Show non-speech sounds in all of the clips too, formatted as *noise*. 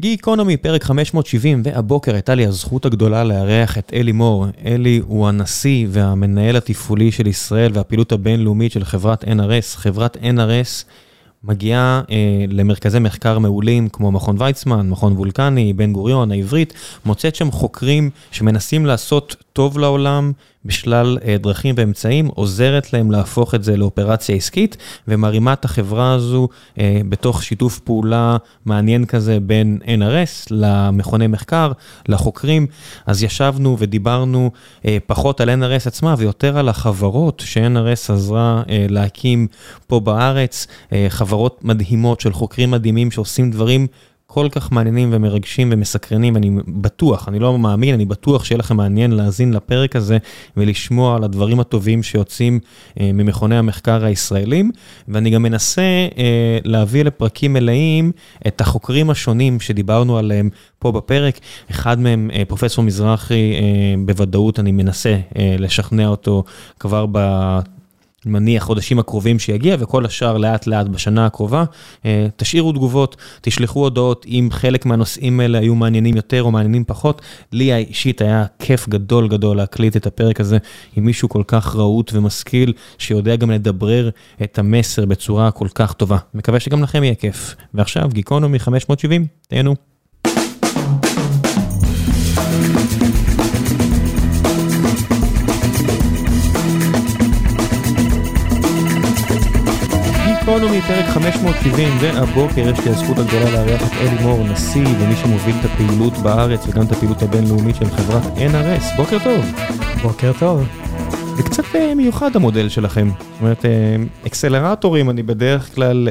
גיקונומי, פרק 570, והבוקר הייתה לי הזכות הגדולה לארח את אלי מור. אלי הוא הנשיא והמנהל התפעולי של ישראל והפעילות הבינלאומית של חברת NRS. חברת NRS מגיעה אה, למרכזי מחקר מעולים כמו מכון ויצמן, מכון וולקני, בן גוריון, העברית, מוצאת שם חוקרים שמנסים לעשות טוב לעולם בשלל אה, דרכים ואמצעים, עוזרת להם להפוך את זה לאופרציה עסקית ומרימה את החברה הזו אה, בתוך שיתוף פעולה מעניין כזה בין NRS למכוני מחקר, לחוקרים. אז ישבנו ודיברנו אה, פחות על NRS עצמה ויותר על החברות ש-NRS עזרה להקים פה בארץ, חברות מדהימות של חוקרים מדהימים שעושים דברים כל כך מעניינים ומרגשים ומסקרנים, אני בטוח, אני לא מאמין, אני בטוח שיהיה לכם מעניין להאזין לפרק הזה ולשמוע על הדברים הטובים שיוצאים אה, ממכוני המחקר הישראלים, ואני גם מנסה אה, להביא לפרקים מלאים את החוקרים השונים שדיברנו עליהם פה בפרק. אחד מהם, אה, פרופסור מזרחי, אה, בוודאות אני מנסה אה, לשכנע אותו כבר ב... מניח חודשים הקרובים שיגיע, וכל השאר לאט לאט בשנה הקרובה. תשאירו תגובות, תשלחו הודעות אם חלק מהנושאים האלה היו מעניינים יותר או מעניינים פחות. לי האישית היה כיף גדול גדול להקליט את הפרק הזה עם מישהו כל כך רהוט ומשכיל, שיודע גם לדברר את המסר בצורה כל כך טובה. מקווה שגם לכם יהיה כיף. ועכשיו, גיקונומי 570, תהנו. גיקונומי, פרק 570, והבוקר יש לי הזכות הגדולה לארח את אלי מור, נשיא ומי שמוביל את הפעילות בארץ וגם את הפעילות הבינלאומית של חברת NRS. בוקר טוב. בוקר טוב. זה קצת מיוחד המודל שלכם. זאת אומרת, אקסלרטורים אני בדרך כלל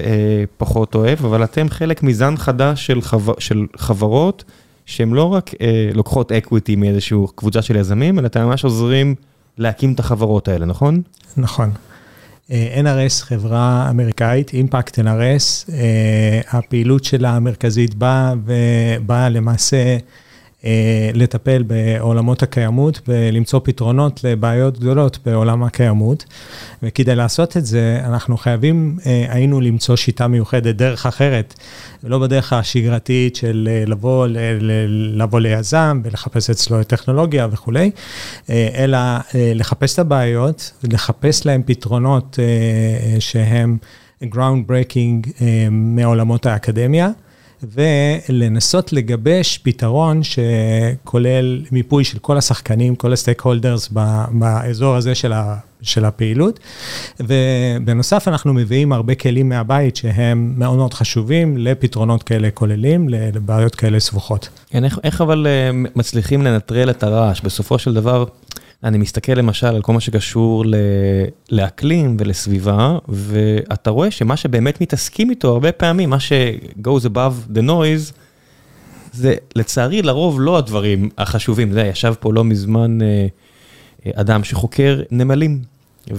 פחות אוהב, אבל אתם חלק מזן חדש של, חבר, של חברות שהן לא רק לוקחות equity מאיזושהי קבוצה של יזמים, אלא אתם ממש עוזרים להקים את החברות האלה, נכון? נכון. NRS חברה אמריקאית, אימפקט NRS, הפעילות שלה המרכזית באה ובאה למעשה לטפל בעולמות הקיימות ולמצוא פתרונות לבעיות גדולות בעולם הקיימות. וכדי לעשות את זה, אנחנו חייבים, היינו למצוא שיטה מיוחדת, דרך אחרת, ולא בדרך השגרתית של לבוא, לבוא ליזם ולחפש אצלו טכנולוגיה וכולי, אלא לחפש את הבעיות ולחפש להם פתרונות שהם ground breaking מעולמות האקדמיה. ולנסות לגבש פתרון שכולל מיפוי של כל השחקנים, כל הסטייק הולדרס באזור הזה של, ה, של הפעילות. ובנוסף, אנחנו מביאים הרבה כלים מהבית שהם מאוד מאוד חשובים לפתרונות כאלה כוללים, לבעיות כאלה סבוכות. כן, איך, איך אבל מצליחים לנטרל את הרעש? בסופו של דבר... אני מסתכל למשל על כל מה שקשור לאקלים ולסביבה, ואתה רואה שמה שבאמת מתעסקים איתו הרבה פעמים, מה ש-goes above the noise, זה לצערי לרוב לא הדברים החשובים. זה ישב פה לא מזמן אדם שחוקר נמלים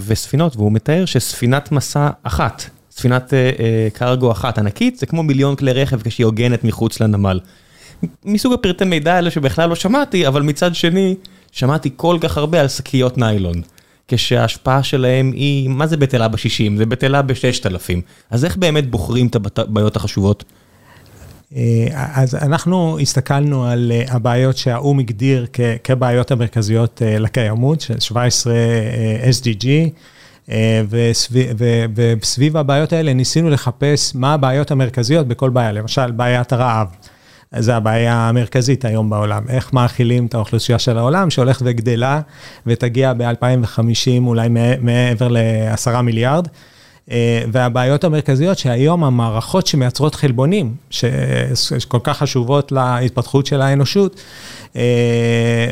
וספינות, והוא מתאר שספינת מסע אחת, ספינת קרגו אחת ענקית, זה כמו מיליון כלי רכב כשהיא הוגנת מחוץ לנמל. מסוג הפרטי מידע האלה שבכלל לא שמעתי, אבל מצד שני, שמעתי כל כך הרבה על שקיות ניילון, כשההשפעה שלהם היא, מה זה בטלה ב-60? זה בטלה ב-6000. אז איך באמת בוחרים את הבעיות החשובות? אז אנחנו הסתכלנו על הבעיות שהאו"ם הגדיר כבעיות המרכזיות לקיימות, של 17 SDG, וסביב הבעיות האלה ניסינו לחפש מה הבעיות המרכזיות בכל בעיה, למשל בעיית הרעב. זה הבעיה המרכזית היום בעולם, איך מאכילים את האוכלוסייה של העולם שהולכת וגדלה ותגיע ב-2050 אולי מעבר ל-10 מיליארד. והבעיות המרכזיות שהיום המערכות שמייצרות חלבונים, שכל כך חשובות להתפתחות של האנושות,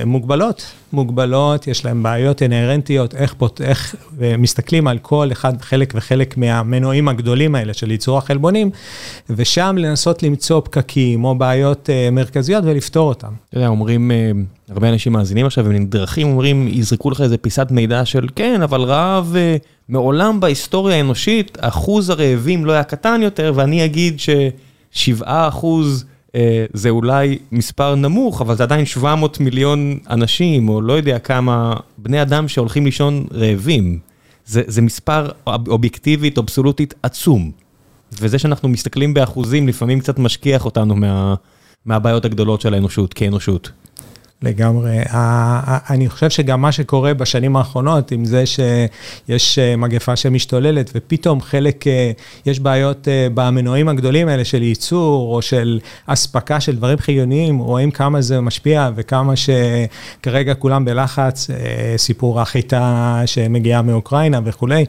מוגבלות, מוגבלות, יש להן בעיות אינהרנטיות, איך, איך מסתכלים על כל אחד, חלק וחלק מהמנועים הגדולים האלה של ייצור החלבונים, ושם לנסות למצוא פקקים או בעיות מרכזיות ולפתור אותם. אתה יודע, אומרים, הרבה אנשים מאזינים עכשיו, הם נדרכים, אומרים, יזרקו לך איזה פיסת מידע של, כן, אבל רעב... מעולם בהיסטוריה האנושית, אחוז הרעבים לא היה קטן יותר, ואני אגיד ששבעה אחוז זה אולי מספר נמוך, אבל זה עדיין 700 מיליון אנשים, או לא יודע כמה בני אדם שהולכים לישון רעבים. זה, זה מספר אובייקטיבית, אבסולוטית עצום. וזה שאנחנו מסתכלים באחוזים, לפעמים קצת משכיח אותנו מה, מהבעיות הגדולות של האנושות, כאנושות. לגמרי. אני חושב שגם מה שקורה בשנים האחרונות, עם זה שיש אה, מגפה שמשתוללת, ופתאום חלק, אה, יש בעיות אה, במנועים הגדולים האלה של ייצור, או של אספקה של דברים חיוניים, רואים כמה זה משפיע וכמה שכרגע כולם בלחץ, סיפור החיטה שמגיעה מאוקראינה וכולי.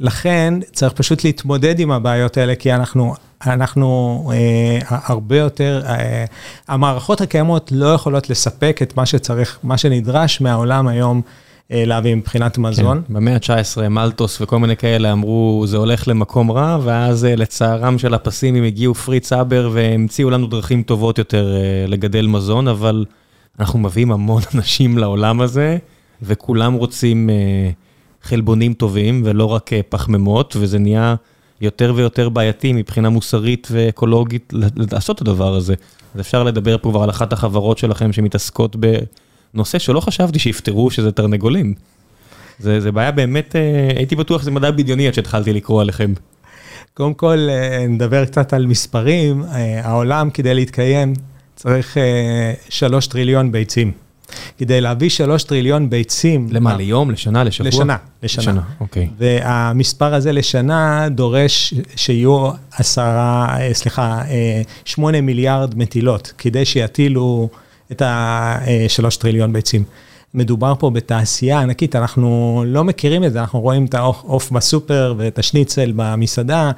לכן צריך פשוט להתמודד עם הבעיות האלה, כי אנחנו אנחנו אה, הרבה יותר, אה, המערכות הקיימות לא יכולות לספק את מה שצריך, מה שנדרש מהעולם היום. אה, להביא מבחינת מזון. כן, במאה ה-19 מלטוס וכל מיני כאלה אמרו זה הולך למקום רע ואז אה, לצערם של הפסימים הגיעו פריץ אבר והמציאו לנו דרכים טובות יותר אה, לגדל מזון אבל אנחנו מביאים המון *laughs* אנשים לעולם הזה וכולם רוצים חלבונים טובים ולא רק פחמימות וזה נהיה יותר ויותר בעייתי מבחינה מוסרית ואקולוגית לעשות את הדבר הזה. אז אפשר לדבר פה כבר על אחת החברות שלכם שמתעסקות בנושא שלא חשבתי שיפתרו שזה תרנגולים. זה, זה בעיה באמת, אה, הייתי בטוח שזה מדע בדיוני עד שהתחלתי לקרוא עליכם. קודם כל, אה, נדבר קצת על מספרים. אה, העולם כדי להתקיים צריך שלוש טריליון ביצים. כדי להביא שלוש טריליון ביצים. למה, ליום, לשנה, לשבוע? לשנה, לשנה. לשנה, אוקיי. והמספר הזה לשנה דורש שיהיו עשרה, אה, סליחה, אה, שמונה מיליארד מטילות, כדי שיטילו את השלוש טריליון ביצים. מדובר פה בתעשייה ענקית, אנחנו לא מכירים את זה, אנחנו רואים את העוף בסופר ואת השניצל במסעדה,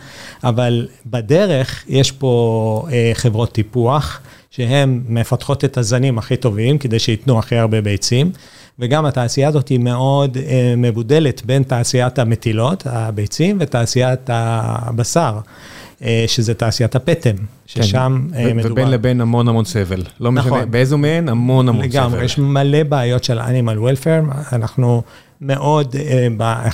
אבל בדרך יש פה אה, חברות טיפוח. שהן מפתחות את הזנים הכי טובים, כדי שייתנו הכי הרבה ביצים, וגם התעשייה הזאת היא מאוד אה, מבודלת בין תעשיית המטילות, הביצים, ותעשיית הבשר. אה, שזה תעשיית הפטם, כן. ששם כן. מדובר. ובין לבין המון המון סבל. לא נכון. משנה באיזו מהן, המון המון לגמרי, סבל. לגמרי, יש מלא בעיות של animal welfare, אנחנו מאוד, אה,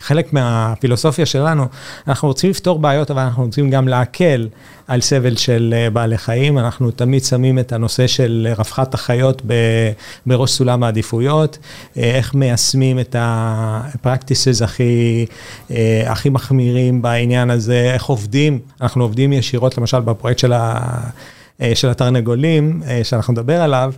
חלק מהפילוסופיה שלנו, אנחנו רוצים לפתור בעיות, אבל אנחנו רוצים גם להקל על סבל של אה, בעלי חיים. אנחנו תמיד שמים את הנושא של רווחת החיות בראש סולם העדיפויות, אה, איך מיישמים את ה-practices הכי, הכי מחמירים בעניין הזה, איך עובדים, אנחנו עובדים ישירות, למשל בפרויקט של ה... אה, של התרנגולים, אה, שאנחנו נדבר עליו,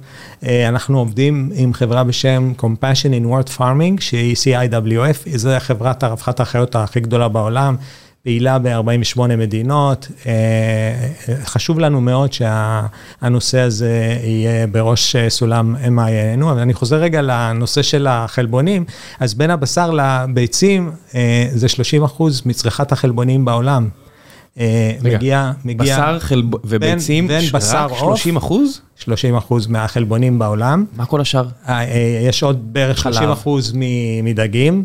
אה, אנחנו עובדים עם חברה בשם Compassion in World Farming, שהיא CIWF, זו חברת הרווחת החיות הכי גדולה בעולם. פעילה ב-48 מדינות. חשוב לנו מאוד שהנושא הזה יהיה בראש סולם MINנו, אבל אני חוזר רגע לנושא של החלבונים. אז בין הבשר לביצים, זה 30 אחוז מצריכת החלבונים בעולם. אה, מגיע, מגיע... בשר חלב... וביצים, בין בשר עוף, 30 אחוז? 30 אחוז מהחלבונים בעולם. מה כל השאר? אה, אה, יש עוד בערך 30 אחוז מדגים.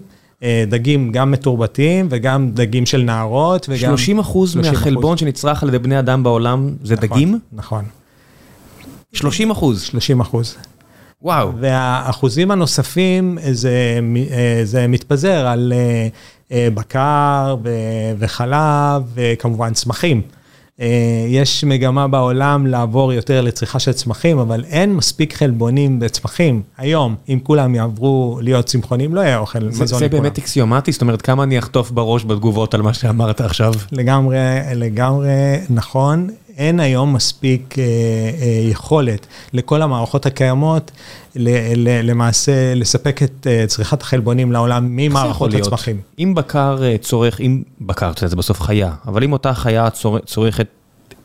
דגים גם מתורבתים וגם דגים של נערות וגם... 30 אחוז מהחלבון שנצרך על ידי בני אדם בעולם זה נכון, דגים? נכון. 30 אחוז? 30 אחוז. וואו. והאחוזים הנוספים זה, זה מתפזר על בקר וחלב וכמובן צמחים. אה, יש מגמה בעולם לעבור יותר לצריכה של צמחים, אבל אין מספיק חלבונים בצמחים. היום, אם כולם יעברו להיות צמחונים, לא יהיה אוכל מזון לכולם. זה באמת אקסיומטי? זאת אומרת, כמה אני אחטוף בראש בתגובות על מה שאמרת עכשיו? לגמרי, לגמרי נכון. אין היום מספיק אה, אה, יכולת לכל המערכות הקיימות ל, ל, למעשה לספק את אה, צריכת החלבונים לעולם ממערכות הצמחים. אם בקר צורך, אם בקר, אתה יודע, זה בסוף חיה, אבל אם אותה חיה צורכת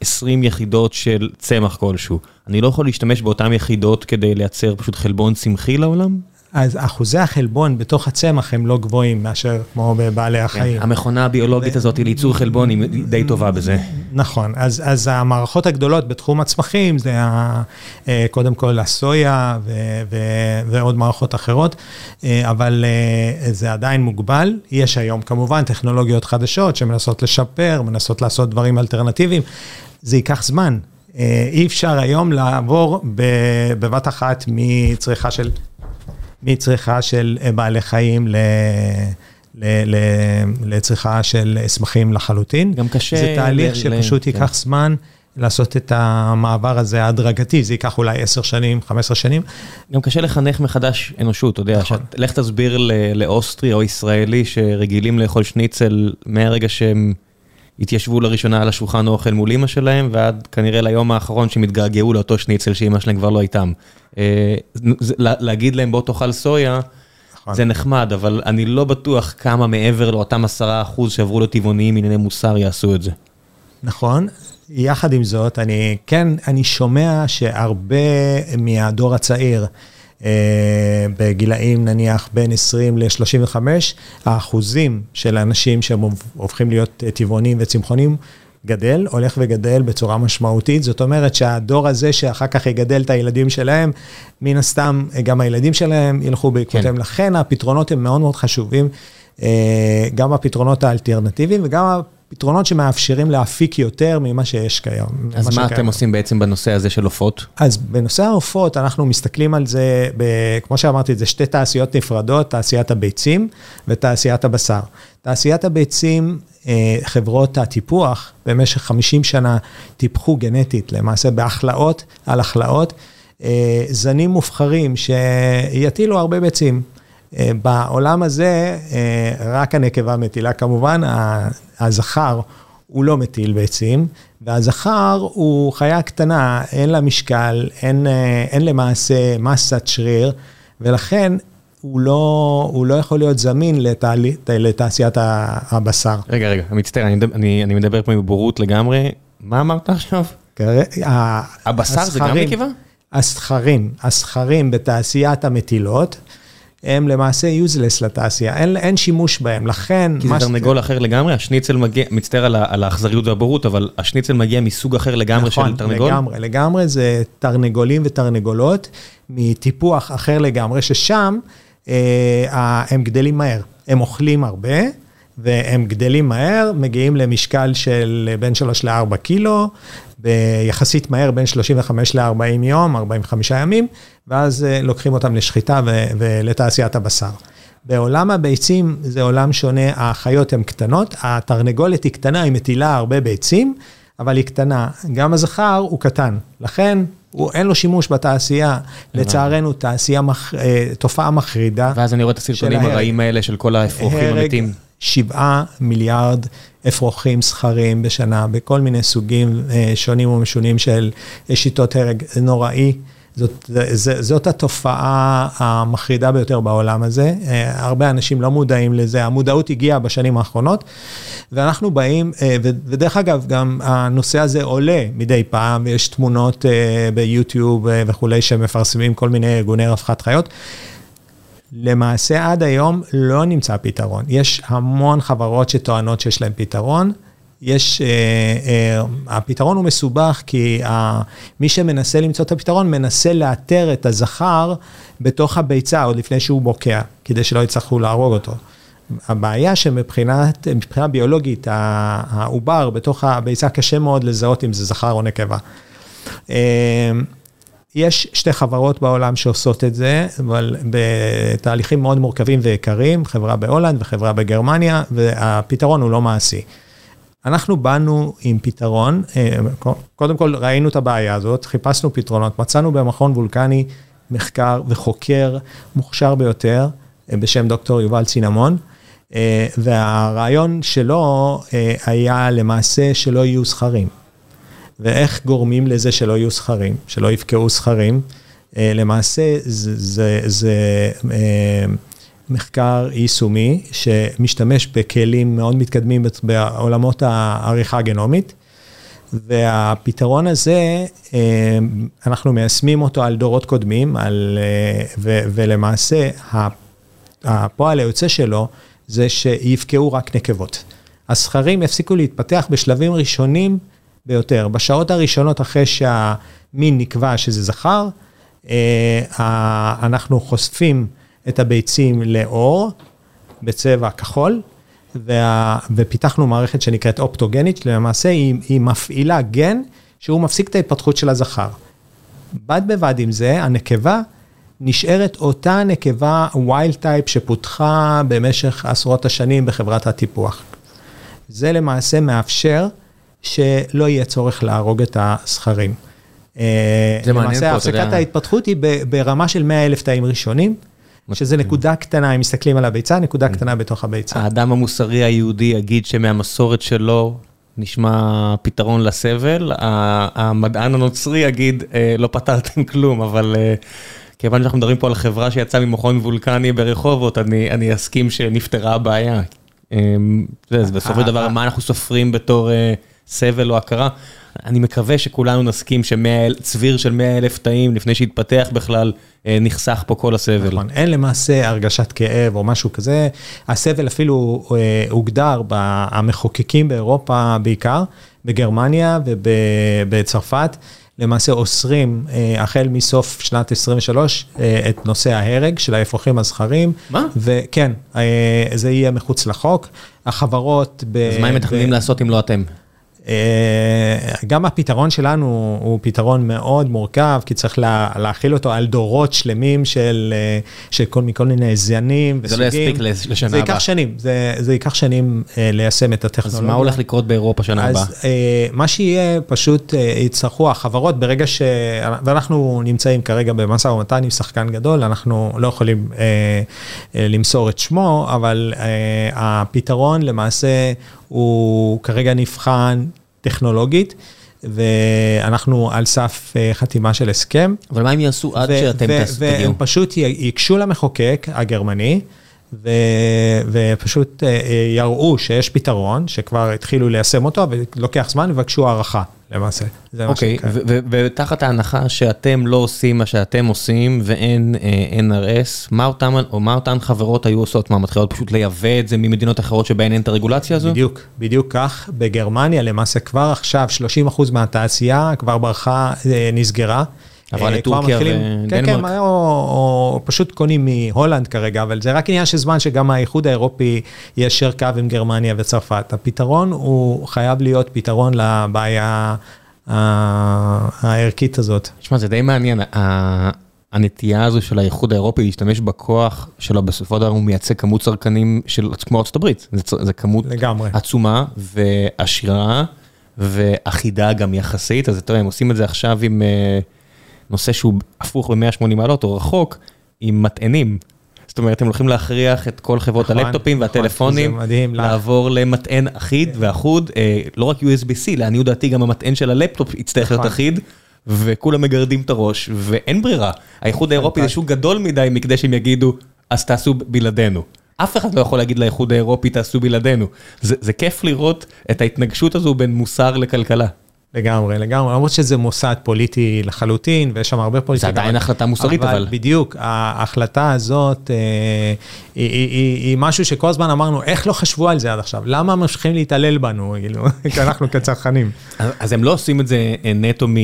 20 יחידות של צמח כלשהו, אני לא יכול להשתמש באותן יחידות כדי לייצר פשוט חלבון צמחי לעולם? אז אחוזי החלבון בתוך הצמח הם לא גבוהים מאשר כמו בבעלי כן, החיים. כן, המכונה הביולוגית הזאת לייצור חלבון היא די טובה בזה. נכון, אז, אז המערכות הגדולות בתחום הצמחים זה ה, אה, קודם כל הסויה ו, ו, ועוד מערכות אחרות, אה, אבל אה, זה עדיין מוגבל. יש היום כמובן טכנולוגיות חדשות שמנסות לשפר, מנסות לעשות דברים אלטרנטיביים. זה ייקח זמן. אי אפשר היום לעבור בבת אחת מצריכה של מצריכה של אה, בעלי חיים ל... לצריכה של צמחים לחלוטין. גם קשה... זה תהליך שפשוט ייקח כן. זמן לעשות את המעבר הזה ההדרגתי, זה ייקח אולי 10 שנים, 15 שנים. גם קשה לחנך מחדש אנושות, אתה יודע, נכון. שאת, לך תסביר לאוסטרי או ישראלי שרגילים לאכול שניצל מהרגע שהם התיישבו לראשונה על השולחן אוכל מול אמא שלהם, ועד כנראה ליום האחרון שהם התגעגעו לאותו שניצל שאמא שלהם כבר לא איתם. להגיד להם בוא תאכל סויה, זה נחמד, אבל אני לא בטוח כמה מעבר לאותם עשרה אחוז שעברו לטבעוניים ענייני מוסר יעשו את זה. נכון, יחד עם זאת, אני כן, אני שומע שהרבה מהדור הצעיר, בגילאים נניח בין 20 ל-35, האחוזים של האנשים שהם הופכים להיות טבעונים וצמחונים, גדל, הולך וגדל בצורה משמעותית. זאת אומרת שהדור הזה שאחר כך יגדל את הילדים שלהם, מן הסתם גם הילדים שלהם ילכו בעקבותיהם. לכן הפתרונות הם מאוד מאוד חשובים, גם הפתרונות האלטרנטיביים וגם פתרונות שמאפשרים להפיק יותר ממה שיש כיום. אז מה אתם עושים בעצם בנושא הזה של עופות? אז בנושא העופות, אנחנו מסתכלים על זה, כמו שאמרתי, זה שתי תעשיות נפרדות, תעשיית הביצים ותעשיית הבשר. תעשיית הביצים, חברות הטיפוח, במשך 50 שנה טיפחו גנטית, למעשה בהכלאות על הכלאות, זנים מובחרים שיטילו הרבה ביצים. בעולם הזה, רק הנקבה מטילה כמובן, הזכר הוא לא מטיל ביצים, והזכר הוא חיה קטנה, אין לה משקל, אין, אין למעשה מסת שריר, ולכן הוא לא, הוא לא יכול להיות זמין לתעשיית הבשר. רגע, רגע, מצטער, אני, אני מדבר פה מבורות לגמרי, מה אמרת עכשיו? הבשר זה גם נקבה? הזכרים, הזכרים בתעשיית המטילות. הם למעשה יוזלס לתעשייה, אין אין שימוש בהם, לכן... כי זה תרנגול אחר לגמרי, השניצל מגיע, מצטער על האכזריות והבורות, אבל השניצל מגיע מסוג אחר לגמרי של תרנגול? נכון, לגמרי, לגמרי זה תרנגולים ותרנגולות מטיפוח אחר לגמרי, ששם אה, הם גדלים מהר, הם אוכלים הרבה, והם גדלים מהר, מגיעים למשקל של בין 3 ל-4 קילו, ביחסית מהר בין 35 ל-40 יום, 45 ימים, ואז לוקחים אותם לשחיטה ולתעשיית הבשר. בעולם הביצים זה עולם שונה, החיות הן קטנות, התרנגולת היא קטנה, היא מטילה הרבה ביצים, אבל היא קטנה. גם הזכר הוא קטן, לכן הוא, אין לו שימוש בתעשייה, לצערנו, תעשייה, תופעה מחרידה. ואז אני רואה את הסרטונים הרעים האלה של כל האפרוחים המתים. שבעה מיליארד אפרוחים זכרים בשנה, בכל מיני סוגים שונים ומשונים של שיטות הרג, זה נוראי. זאת, זאת התופעה המחרידה ביותר בעולם הזה. הרבה אנשים לא מודעים לזה, המודעות הגיעה בשנים האחרונות, ואנחנו באים, ודרך אגב, גם הנושא הזה עולה מדי פעם, יש תמונות ביוטיוב וכולי שמפרסמים כל מיני ארגוני רווחת חיות. למעשה עד היום לא נמצא פתרון. יש המון חברות שטוענות שיש להן פתרון. יש, הפתרון הוא מסובך כי מי שמנסה למצוא את הפתרון מנסה לאתר את הזכר בתוך הביצה עוד לפני שהוא בוקע, כדי שלא יצטרכו להרוג אותו. הבעיה שמבחינה ביולוגית, העובר בתוך הביצה קשה מאוד לזהות אם זה זכר או נקבה. יש שתי חברות בעולם שעושות את זה, אבל בתהליכים מאוד מורכבים ויקרים, חברה בהולנד וחברה בגרמניה, והפתרון הוא לא מעשי. אנחנו באנו עם פתרון, קודם כל ראינו את הבעיה הזאת, חיפשנו פתרונות, מצאנו במכון וולקני מחקר וחוקר מוכשר ביותר, בשם דוקטור יובל צינמון, והרעיון שלו היה למעשה שלא יהיו זכרים. ואיך גורמים לזה שלא יהיו זכרים, שלא יפקעו זכרים. למעשה זה, זה מחקר יישומי שמשתמש בכלים מאוד מתקדמים בעולמות העריכה הגנומית, והפתרון הזה, אנחנו מיישמים אותו על דורות קודמים, על, ו, ולמעשה הפועל היוצא שלו זה שיפקעו רק נקבות. הזכרים יפסיקו להתפתח בשלבים ראשונים, ביותר. בשעות הראשונות אחרי שהמין נקבע שזה זכר, אנחנו חושפים את הביצים לאור בצבע כחול, ופיתחנו מערכת שנקראת אופטוגנית, למעשה היא, היא מפעילה גן שהוא מפסיק את ההתפתחות של הזכר. בד בבד עם זה, הנקבה נשארת אותה נקבה wild type שפותחה במשך עשרות השנים בחברת הטיפוח. זה למעשה מאפשר שלא יהיה צורך להרוג את הזכרים. זה מעניין פה, אתה יודע. למעשה, הפסקת ההתפתחות היא ברמה של 100 אלף תאים ראשונים, שזה נקודה קטנה, אם מסתכלים על הביצה, נקודה קטנה בתוך הביצה. האדם המוסרי היהודי יגיד שמהמסורת שלו, נשמע פתרון לסבל, המדען הנוצרי יגיד, לא פתרתם *laughs* כלום, אבל כיוון שאנחנו מדברים פה על חברה שיצאה ממכון וולקני ברחובות, אני אסכים שנפתרה הבעיה. בסופו של דבר, מה אנחנו סופרים בתור סבל או הכרה? אני מקווה שכולנו נסכים שצביר של 100 אלף תאים לפני שהתפתח בכלל, נחסך פה כל הסבל. נכון, אין למעשה הרגשת כאב או משהו כזה, הסבל אפילו הוגדר במחוקקים באירופה בעיקר, בגרמניה ובצרפת. למעשה אוסרים החל מסוף שנת 23 את נושא ההרג של האפרוחים הזכרים. מה? וכן, זה יהיה מחוץ לחוק. החברות... אז מה הם מתכננים לעשות אם לא אתם? גם הפתרון שלנו הוא פתרון מאוד מורכב, כי צריך להכיל אותו על דורות שלמים של כל מיני זנים וסוגים. זה לא יספיק לשנה הבאה. זה ייקח שנים, זה ייקח שנים ליישם את הטכנולוגיה. אז מה הולך לקרות באירופה שנה הבאה? אז מה שיהיה, פשוט יצטרכו החברות, ברגע ש... ואנחנו נמצאים כרגע במשא ומתן עם שחקן גדול, אנחנו לא יכולים למסור את שמו, אבל הפתרון למעשה הוא כרגע נבחן טכנולוגית, ואנחנו על סף חתימה של הסכם. אבל מה הם יעשו עד שאתם תגיעו? והם פשוט ייגשו למחוקק הגרמני, ופשוט יראו שיש פתרון, שכבר התחילו ליישם אותו, ולוקח זמן, ובקשו הערכה. למעשה, מה. אוקיי, ותחת ההנחה שאתם לא עושים מה שאתם עושים ואין NRS, מה אותן חברות היו עושות? מה, מתחילות פשוט לייבא את זה ממדינות אחרות שבהן אין את הרגולציה הזו? בדיוק, בדיוק כך. בגרמניה למעשה כבר עכשיו 30% מהתעשייה כבר ברכה, נסגרה. עברה לטורקיה ודנמרק. כן, כן, או פשוט קונים מהולנד כרגע, אבל זה רק עניין של זמן שגם האיחוד האירופי יישר קו עם גרמניה וצרפת. הפתרון הוא חייב להיות פתרון לבעיה הערכית הזאת. תשמע, זה די מעניין, הנטייה הזו של האיחוד האירופי להשתמש בכוח שלו, בסופו של דבר הוא מייצג כמות צרכנים כמו ארצות הברית. זה כמות עצומה ועשירה ואחידה גם יחסית, אז אתה יודע, הם עושים את זה עכשיו עם... נושא שהוא הפוך ב-180 מעלות או רחוק, עם מטענים. זאת אומרת, הם הולכים להכריח את כל חברות הלפטופים והטלפונים, לעבור למטען אחיד ואחוד, לא רק USB-C, לעניות דעתי גם המטען של הלפטופ יצטרך להיות אחיד, וכולם מגרדים את הראש, ואין ברירה. האיחוד האירופי זה שוק גדול מדי מכדי שהם יגידו, אז תעשו בלעדינו. אף אחד לא יכול להגיד לאיחוד האירופי, תעשו בלעדינו. זה כיף לראות את ההתנגשות הזו בין מוסר לכלכלה. לגמרי, לגמרי, למרות שזה מוסד פוליטי לחלוטין, ויש שם הרבה פוליטיקה. זה עדיין החלטה מוסרית, אבל... בדיוק, ההחלטה הזאת היא משהו שכל הזמן אמרנו, איך לא חשבו על זה עד עכשיו? למה ממשיכים להתעלל בנו, *laughs* כאילו, כי אנחנו כצרכנים. אז הם לא עושים את זה נטו מ...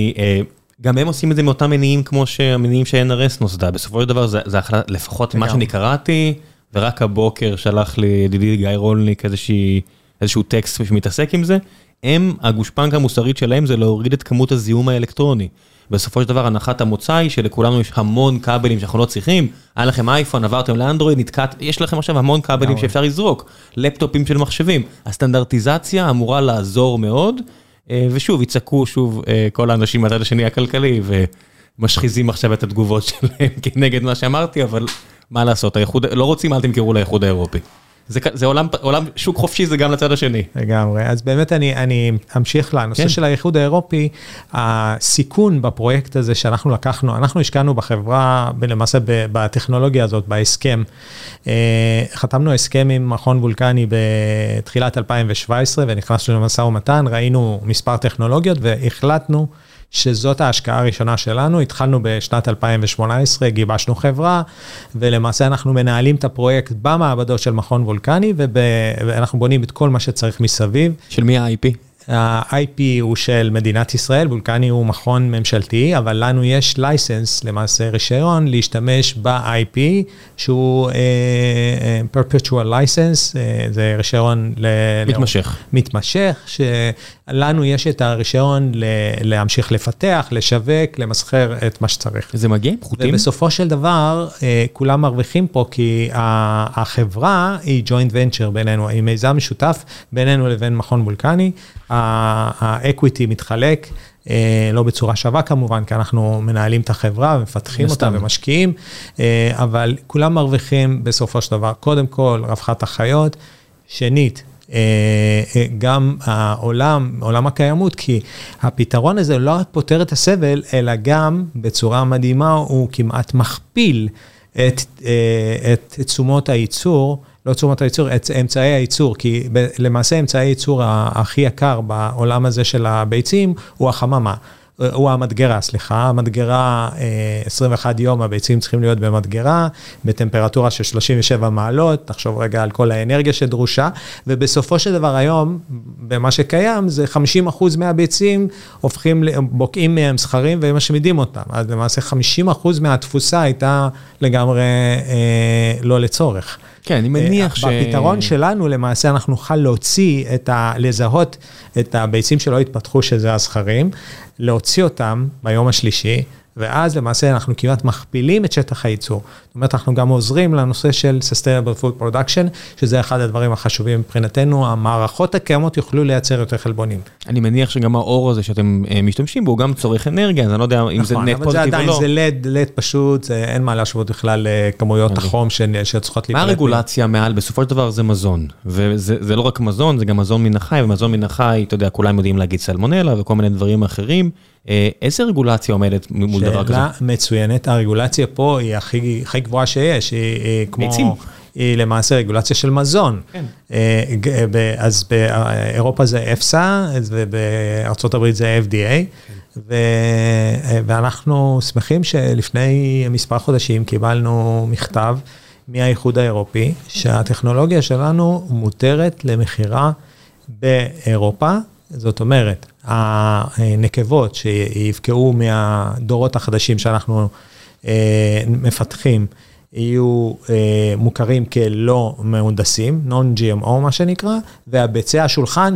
גם הם עושים את זה מאותם מניעים כמו שהמניעים ש-NRS נוסדה, בסופו של דבר זה החלטה, לפחות מה שאני קראתי, ורק הבוקר שלח לי ידידי גיא רולניק איזשהו טקסט שמתעסק עם זה. הם, הגושפנקה המוסרית שלהם זה להוריד את כמות הזיהום האלקטרוני. בסופו של דבר הנחת המוצא היא שלכולנו יש המון כבלים שאנחנו לא צריכים, היה לכם אייפון, עברתם לאנדרואיד, נתקעת, יש לכם עכשיו המון כבלים שאפשר לזרוק, לפטופים של מחשבים. הסטנדרטיזציה אמורה לעזור מאוד, ושוב, יצעקו שוב כל האנשים מהצד השני הכלכלי, ומשחיזים עכשיו את התגובות שלהם *laughs* כנגד מה שאמרתי, אבל מה לעשות, לא רוצים, אל תמכרו לאיחוד האירופי. זה עולם, שוק חופשי זה גם לצד השני. לגמרי, אז באמת אני אמשיך לנושא של האיחוד האירופי, הסיכון בפרויקט הזה שאנחנו לקחנו, אנחנו השקענו בחברה, למעשה בטכנולוגיה הזאת, בהסכם. חתמנו הסכם עם מכון וולקני בתחילת 2017 ונכנסנו למשא ומתן, ראינו מספר טכנולוגיות והחלטנו שזאת ההשקעה הראשונה שלנו, התחלנו בשנת 2018, גיבשנו חברה, ולמעשה אנחנו מנהלים את הפרויקט במעבדות של מכון וולקני, ואנחנו בונים את כל מה שצריך מסביב. של מי ה-IP? ה-IP הוא של מדינת ישראל, וולקני הוא מכון ממשלתי, אבל לנו יש לייסנס, למעשה רישיון, להשתמש ב-IP, שהוא uh, perpetual license, uh, זה רישיון... מתמשך. מתמשך, שלנו יש את הרישיון להמשיך לפתח, לשווק, למסחר את מה שצריך. זה מגיע? פחותים? ובסופו של דבר, uh, כולם מרוויחים פה, כי החברה היא joint venture בינינו, היא מיזם משותף בינינו לבין מכון וולקני. האקוויטי מתחלק, לא בצורה שווה כמובן, כי אנחנו מנהלים את החברה ומפתחים אותה ומשקיעים, אבל כולם מרוויחים בסופו של דבר, קודם כל רווחת החיות, שנית, גם העולם, עולם הקיימות, כי הפתרון הזה לא רק פותר את הסבל, אלא גם בצורה מדהימה הוא כמעט מכפיל את, את תשומות הייצור. לא תשומות הייצור, אמצעי הייצור, כי למעשה אמצעי הייצור הכי יקר בעולם הזה של הביצים הוא החממה. הוא המדגרה, סליחה, המדגרה, 21 יום הביצים צריכים להיות במדגרה, בטמפרטורה של 37 מעלות, תחשוב רגע על כל האנרגיה שדרושה, ובסופו של דבר היום, במה שקיים, זה 50 אחוז מהביצים הופכים, בוקעים מהם זכרים והם משמידים אותם. אז למעשה 50 אחוז מהתפוסה הייתה לגמרי אה, לא לצורך. כן, אני מניח ש... בפתרון שלנו, למעשה אנחנו נוכל להוציא את ה... לזהות את הביצים שלא התפתחו, שזה הזכרים, להוציא אותם ביום השלישי, ואז למעשה אנחנו כמעט מכפילים את שטח הייצור. זאת אומרת, אנחנו גם עוזרים לנושא של Sustainable Food Production, שזה אחד הדברים החשובים מבחינתנו, המערכות הקיימות יוכלו לייצר יותר חלבונים. אני מניח שגם האור הזה שאתם משתמשים בו, הוא גם צורך אנרגיה, אז אני לא יודע אם זה נט פוזיטיב או לא. נכון, אבל זה עדיין, זה לד, לד פשוט, זה אין מה להשוות בכלל לכמויות החום שצריכות להתפלט. מה הרגולציה מעל? בסופו של דבר זה מזון, וזה לא רק מזון, זה גם מזון מן החי, ומזון מן החי, אתה יודע, כולם יודעים להגיד סלמונלה וכל מיני דברים אחרים. איזה רגולציה עומדת מול דבר כזה? שאלה מצוינת, הרגולציה פה היא הכי, הכי גבוהה שיש, היא, היא כמו... ביצים. היא למעשה רגולציה של מזון. כן. אז באירופה זה EFSA, ובארה"ב זה FDA, כן. ו, ואנחנו שמחים שלפני מספר חודשים קיבלנו מכתב מהאיחוד האירופי, שהטכנולוגיה שלנו מותרת למכירה באירופה, זאת אומרת, הנקבות שיבקעו מהדורות החדשים שאנחנו אה, מפתחים, יהיו אה, מוכרים כלא מהונדסים, non-GMO מה שנקרא, והביצי השולחן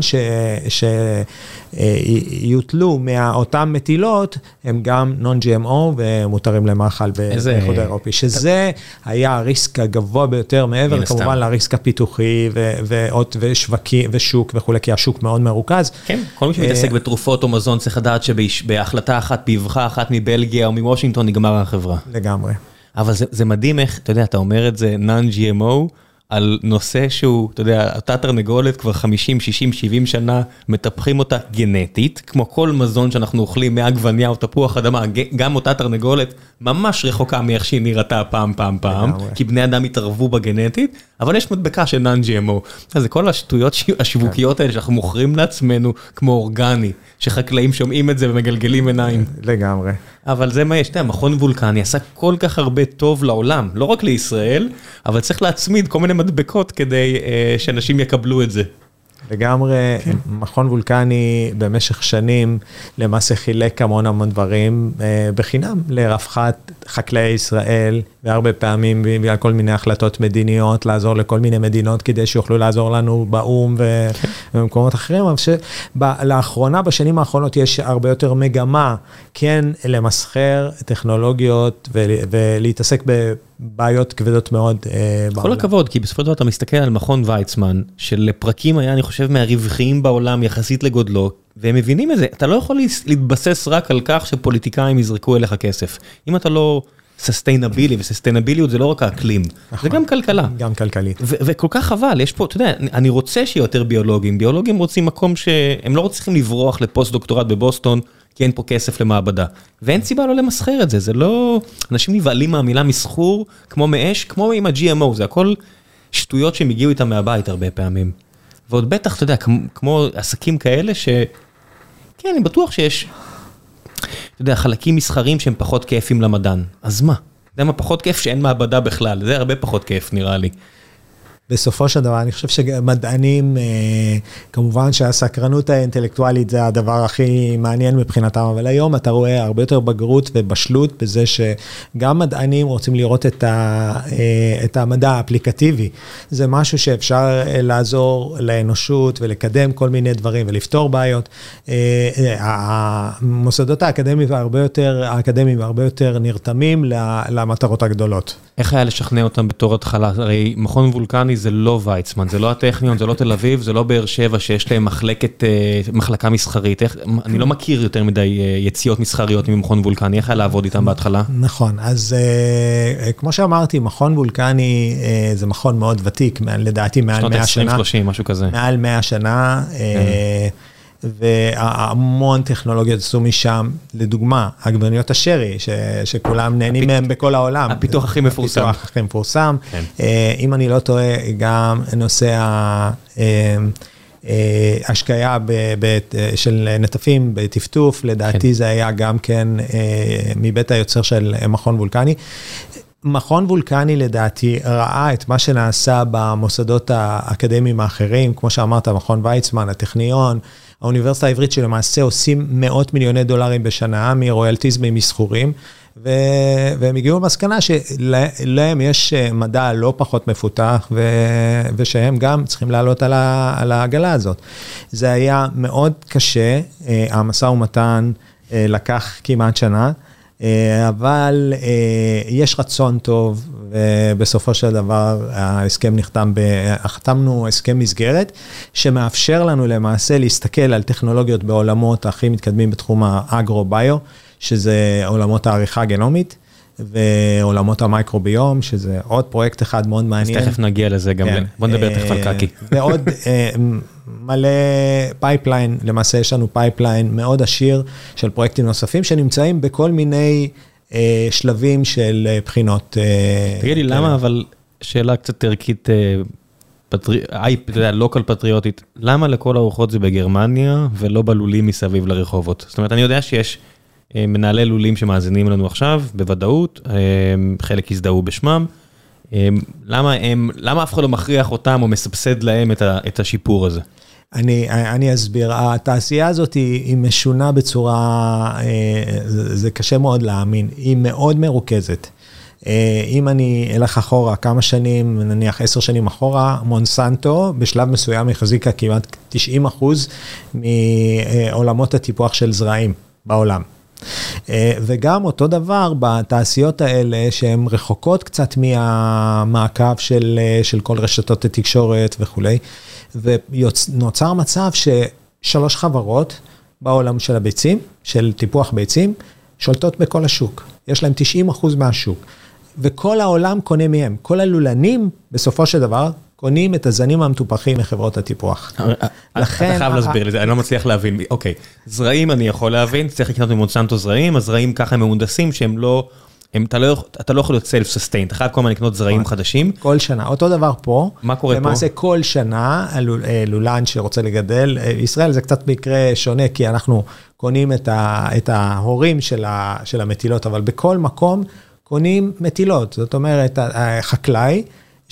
שיוטלו אה, מאותן מטילות, הם גם non-GMO ומותרים למאכל באיחוד האירופי, שזה היה הריסק הגבוה ביותר, מעבר כמובן לריסק הפיתוחי ושוק וכולי, כי השוק מאוד מרוכז. כן, כל מי שמתעסק בתרופות או מזון צריך לדעת שבהחלטה אחת, באבחה אחת מבלגיה או מוושינגטון נגמר החברה. לגמרי. אבל זה, זה מדהים איך, אתה יודע, אתה אומר את זה non-GMO, על נושא שהוא, אתה יודע, אותה תרנגולת כבר 50, 60, 70 שנה, מטפחים אותה גנטית, כמו כל מזון שאנחנו אוכלים מעגבניה או תפוח אדמה, גם אותה תרנגולת ממש רחוקה מאיך שהיא נראתה פעם, פעם, פעם, כי בני אדם התערבו בגנטית, אבל יש מדבקה של non-GMO. זה כל השטויות השיווקיות האלה שאנחנו מוכרים לעצמנו כמו אורגני, שחקלאים שומעים את זה ומגלגלים עיניים. לגמרי. אבל זה מה יש, אתה יודע, מכון וולקני עשה כל כך הרבה טוב לעולם, לא רק לישראל, אבל צריך להצמיד כל מיני מדבקות כדי uh, שאנשים יקבלו את זה. לגמרי, כן. מכון וולקני במשך שנים למעשה חילק המון המון דברים אה, בחינם לרווחת חקלאי ישראל, והרבה פעמים בגלל כל מיני החלטות מדיניות, לעזור לכל מיני מדינות כדי שיוכלו לעזור לנו באו"ם כן. ובמקומות אחרים, אבל שלאחרונה, בשנים האחרונות יש הרבה יותר מגמה כן למסחר טכנולוגיות ולהתעסק ב... בעיות כבדות מאוד אה, בעולם. כל הכבוד, כי בסופו של דבר אתה מסתכל על מכון ויצמן, שלפרקים היה, אני חושב, מהרווחיים בעולם יחסית לגודלו, והם מבינים את זה. אתה לא יכול להתבסס רק על כך שפוליטיקאים יזרקו אליך כסף. אם אתה לא ססטיינבילי, וססטיינביליות זה לא רק האקלים, זה נכון. גם כלכלה. גם כלכלית. וכל כך חבל, יש פה, אתה יודע, אני רוצה שיהיה יותר ביולוגים. ביולוגים רוצים מקום שהם לא צריכים לברוח לפוסט דוקטורט בבוסטון. כי אין פה כסף למעבדה. ואין סיבה לא למסחר את זה, זה לא... אנשים נבהלים מהמילה מסחור, כמו מאש, כמו עם ה-GMO, זה הכל שטויות שהם הגיעו איתם מהבית הרבה פעמים. ועוד בטח, אתה יודע, כמו עסקים כאלה ש... כן, אני בטוח שיש, אתה יודע, חלקים מסחרים שהם פחות כיפים למדען. אז מה? אתה יודע מה פחות כיף? שאין מעבדה בכלל, זה הרבה פחות כיף נראה לי. בסופו של דבר, אני חושב שמדענים, אה, כמובן שהסקרנות האינטלקטואלית זה הדבר הכי מעניין מבחינתם, אבל היום אתה רואה הרבה יותר בגרות ובשלות בזה שגם מדענים רוצים לראות את, ה, אה, את המדע האפליקטיבי. זה משהו שאפשר אה, לעזור לאנושות ולקדם כל מיני דברים ולפתור בעיות. המוסדות האקדמיים הרבה יותר, האקדמיים הרבה יותר נרתמים למטרות הגדולות. איך היה לשכנע אותם בתור התחלה? הרי מכון וולקני זה לא ויצמן, זה לא הטכניון, זה לא תל אביב, זה לא באר שבע שיש להם מחלקת, מחלקה מסחרית. אני לא מכיר יותר מדי יציאות מסחריות ממכון וולקני, איך היה לעבוד איתם בהתחלה? נכון, אז כמו שאמרתי, מכון וולקני זה מכון מאוד ותיק, לדעתי מעל 100 שנה. שנות ה-20-30, משהו כזה. מעל 100 שנה. והמון טכנולוגיות עשו משם, לדוגמה, עגבניות השרי, שכולם נהנים מהם בכל העולם. הפיתוח הכי מפורסם. הפיתוח הכי מפורסם. אם אני לא טועה, גם נושא ההשקיה של נטפים בטפטוף, לדעתי זה היה גם כן מבית היוצר של מכון וולקני. מכון וולקני לדעתי ראה את מה שנעשה במוסדות האקדמיים האחרים, כמו שאמרת, מכון ויצמן, הטכניון, האוניברסיטה העברית שלמעשה עושים מאות מיליוני דולרים בשנה מרויאלטיז ממסחורים, והם הגיעו למסקנה שלהם יש מדע לא פחות מפותח, ושהם גם צריכים לעלות על העגלה הזאת. זה היה מאוד קשה, המשא ומתן לקח כמעט שנה. אבל יש רצון טוב, ובסופו של דבר ההסכם נחתם, חתמנו הסכם מסגרת, שמאפשר לנו למעשה להסתכל על טכנולוגיות בעולמות הכי מתקדמים בתחום האגרו-ביו, שזה עולמות העריכה הגנומית. ועולמות המייקרוביום, שזה עוד פרויקט אחד מאוד מעניין. אז תכף נגיע לזה גם, כן, בוא נדבר תכף על קקי. ועוד מלא pipeline, למעשה יש לנו pipeline מאוד עשיר של פרויקטים נוספים שנמצאים בכל מיני שלבים של בחינות. תגיד לי, למה אבל, שאלה קצת ערכית, אתה יודע, לוקל פטריוטית, למה לכל הרוחות זה בגרמניה ולא בלולים מסביב לרחובות? זאת אומרת, אני יודע שיש... מנהלי לולים שמאזינים לנו עכשיו, בוודאות, חלק הזדהו בשמם. למה הם, למה אף אחד לא מכריח אותם או מסבסד להם את השיפור הזה? אני, אני אסביר, התעשייה הזאת היא, היא משונה בצורה, זה, זה קשה מאוד להאמין, היא מאוד מרוכזת. אם אני אלך אחורה כמה שנים, נניח עשר שנים אחורה, מונסנטו בשלב מסוים החזיקה כמעט 90 אחוז מעולמות הטיפוח של זרעים בעולם. וגם אותו דבר בתעשיות האלה שהן רחוקות קצת מהמעקב של, של כל רשתות התקשורת וכולי, ונוצר מצב ששלוש חברות בעולם של הביצים, של טיפוח ביצים, שולטות בכל השוק. יש להם 90 אחוז מהשוק. וכל העולם קונה מהם. כל הלולנים, בסופו של דבר, קונים את הזנים המטופחים מחברות הטיפוח. לכן... אתה חייב להסביר לי זה, אני לא מצליח להבין. אוקיי, זרעים אני יכול להבין, צריך לקנות ממונסנטו זרעים, הזרעים ככה הם מהונדסים שהם לא... אתה לא, אתה לא יכול להיות סלף סוסטיין, אתה חייב כל הזמן לקנות זרעים חדשים. כל שנה, אותו דבר פה. מה קורה פה? למעשה כל שנה, לולן שרוצה לגדל, ישראל זה קצת מקרה שונה, כי אנחנו קונים את ההורים של המטילות, אבל בכל מקום קונים מטילות. זאת אומרת, החקלאי,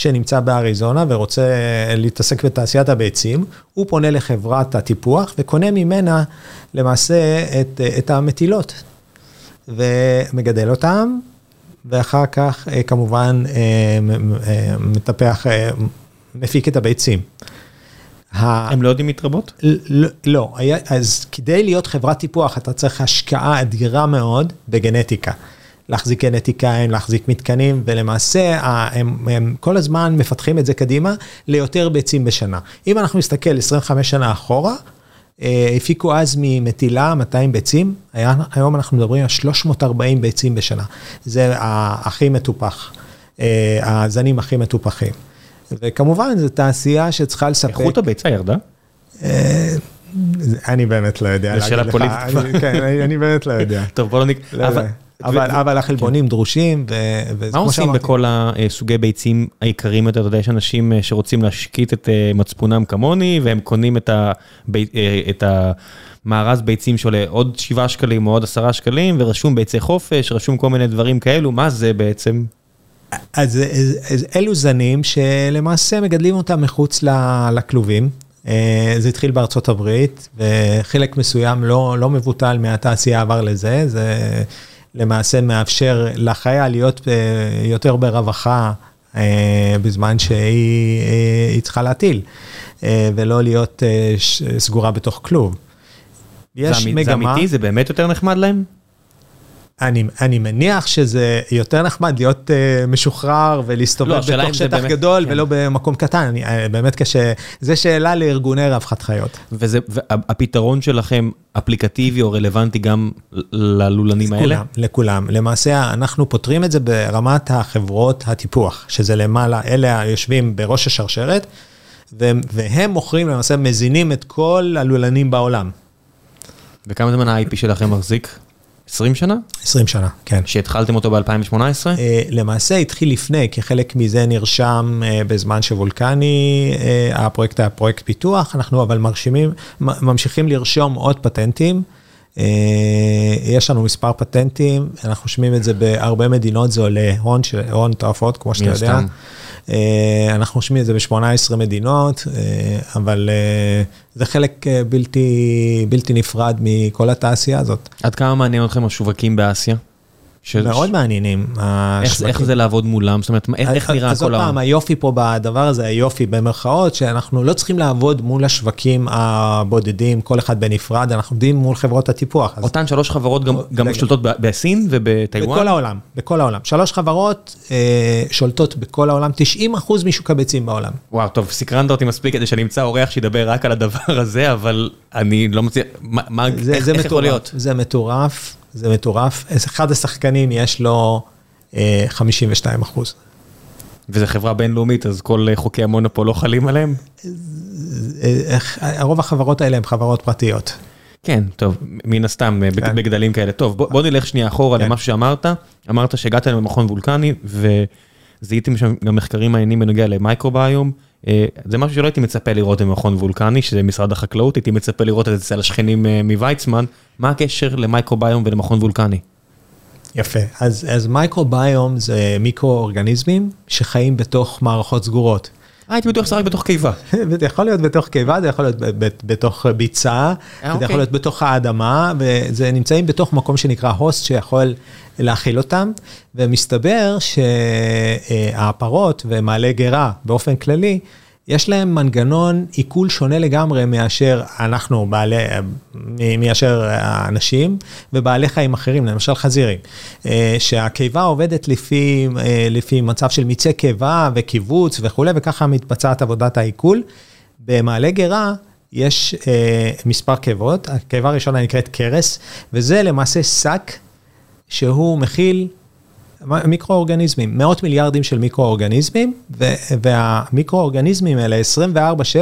שנמצא באריזונה ורוצה להתעסק בתעשיית הביצים, הוא פונה לחברת הטיפוח וקונה ממנה למעשה את, את המטילות. ומגדל אותם, ואחר כך כמובן מטפח, מפיק את הביצים. הם לא יודעים להתרבות? לא, לא, אז כדי להיות חברת טיפוח אתה צריך השקעה אדירה מאוד בגנטיקה. להחזיק גנטיקאים, להחזיק מתקנים, ולמעשה הם, הם כל הזמן מפתחים את זה קדימה ליותר ביצים בשנה. אם אנחנו נסתכל 25 שנה אחורה, הפיקו אז ממטילה 200 ביצים, היה, היום אנחנו מדברים על 340 ביצים בשנה. זה הכי מטופח, הזנים הכי מטופחים. וכמובן, זו תעשייה שצריכה לספק... איכות הביצה ירדה? אני באמת לא יודע. זו שאלה פוליטית. כן, אני באמת לא יודע. טוב, בוא לא נק... אבל, אבל החלבונים דרושים, מה עושים בכל הסוגי ביצים העיקריים יותר? אתה יודע, יש אנשים שרוצים להשקיט את מצפונם כמוני, והם קונים את המארז ביצים שעולה עוד 7 שקלים או עוד 10 שקלים, ורשום ביצי חופש, רשום כל מיני דברים כאלו, מה זה בעצם? אז, אז אלו זנים שלמעשה מגדלים אותם מחוץ לכלובים. זה התחיל בארצות הברית, וחלק מסוים לא, לא מבוטל מהתעשייה עבר לזה, זה... למעשה מאפשר לחיה להיות יותר ברווחה בזמן שהיא צריכה להטיל, ולא להיות סגורה בתוך כלוב. יש מגמה... זה אמיתי? זה באמת יותר נחמד להם? אני, אני מניח שזה יותר נחמד להיות uh, משוחרר ולהסתובב לא, בתוך שטח באמת, גדול כן. ולא במקום קטן, אני, אה, באמת קשה, זה שאלה לארגוני רווחת חיות. וזה, והפתרון שלכם אפליקטיבי או רלוונטי גם ללולנים האלה? לכולם, לכולם. למעשה אנחנו פותרים את זה ברמת החברות הטיפוח, שזה למעלה, אלה היושבים בראש השרשרת, והם מוכרים, למעשה מזינים את כל הלולנים בעולם. וכמה זמן ה-IP שלכם מחזיק? 20 שנה? 20 שנה, כן. שהתחלתם אותו ב-2018? אה, למעשה התחיל לפני, כי חלק מזה נרשם אה, בזמן שוולקני, אה, הפרויקט היה פרויקט פיתוח, אנחנו אבל מרשימים, ממשיכים לרשום עוד פטנטים. יש לנו מספר פטנטים, אנחנו רושמים את זה בהרבה מדינות, זה עולה הון, הון תועפות, כמו שאתה יודע. אה, אנחנו רושמים את זה ב-18 מדינות, אה, אבל אה, זה חלק בלתי, בלתי נפרד מכל התעשייה הזאת. עד כמה מעניין אתכם השווקים באסיה? מאוד מעניינים. איך זה לעבוד מולם? זאת אומרת, איך נראה כל העולם? אז עוד פעם, היופי פה בדבר הזה, היופי במרכאות, שאנחנו לא צריכים לעבוד מול השווקים הבודדים, כל אחד בנפרד, אנחנו עובדים מול חברות הטיפוח. אותן שלוש חברות גם שולטות בסין ובטיוואן? בכל העולם, בכל העולם. שלוש חברות אה, שולטות בכל העולם, 90 אחוז משוק הביצים בעולם. וואו, טוב, סקרנת אותי מספיק כדי שאני אמצא אורח שידבר רק על הדבר הזה, אבל אני לא מצליח, איך יכול להיות? זה מטורף. זה מטורף. אחד השחקנים יש לו 52 אה, אחוז. וזה חברה בינלאומית, אז כל אה, חוקי המונופול לא חלים עליהם? אה, רוב החברות האלה הן חברות פרטיות. כן, טוב, מן הסתם, כן. בגדלים כאלה. טוב, בוא, בוא נלך שנייה אחורה כן. למה שאמרת. אמרת שהגעת למכון וולקני, וזיהיתם שם גם מחקרים מעניינים בנוגע למייקרוביום. זה משהו שלא הייתי מצפה לראות במכון וולקני, שזה משרד החקלאות, הייתי מצפה לראות את זה אצל השכנים מוויצמן. מה הקשר למייקרוביום ולמכון וולקני? יפה, אז, אז מייקרוביום זה מיקרואורגניזמים שחיים בתוך מערכות סגורות. אה, הייתי בטוח שזה רק בתוך קיבה. *laughs* זה יכול להיות בתוך קיבה, זה יכול להיות בתוך ביצה, אה, זה יכול אוקיי. להיות בתוך האדמה, וזה נמצאים בתוך מקום שנקרא הוסט שיכול להכיל אותם, ומסתבר שהפרות ומעלה גרה באופן כללי, יש להם מנגנון עיכול שונה לגמרי מאשר אנחנו, בעלי, מאשר האנשים ובעלי חיים אחרים, למשל חזירים. אה, שהקיבה עובדת לפי, אה, לפי מצב של מיצי קיבה וקיבוץ וכולי, וככה מתבצעת עבודת העיכול. במעלה גרה, יש אה, מספר קיבות, הקיבה הראשונה נקראת קרס, וזה למעשה שק שהוא מכיל מיקרואורגניזמים, מאות מיליארדים של מיקרואורגניזמים, והמיקרואורגניזמים האלה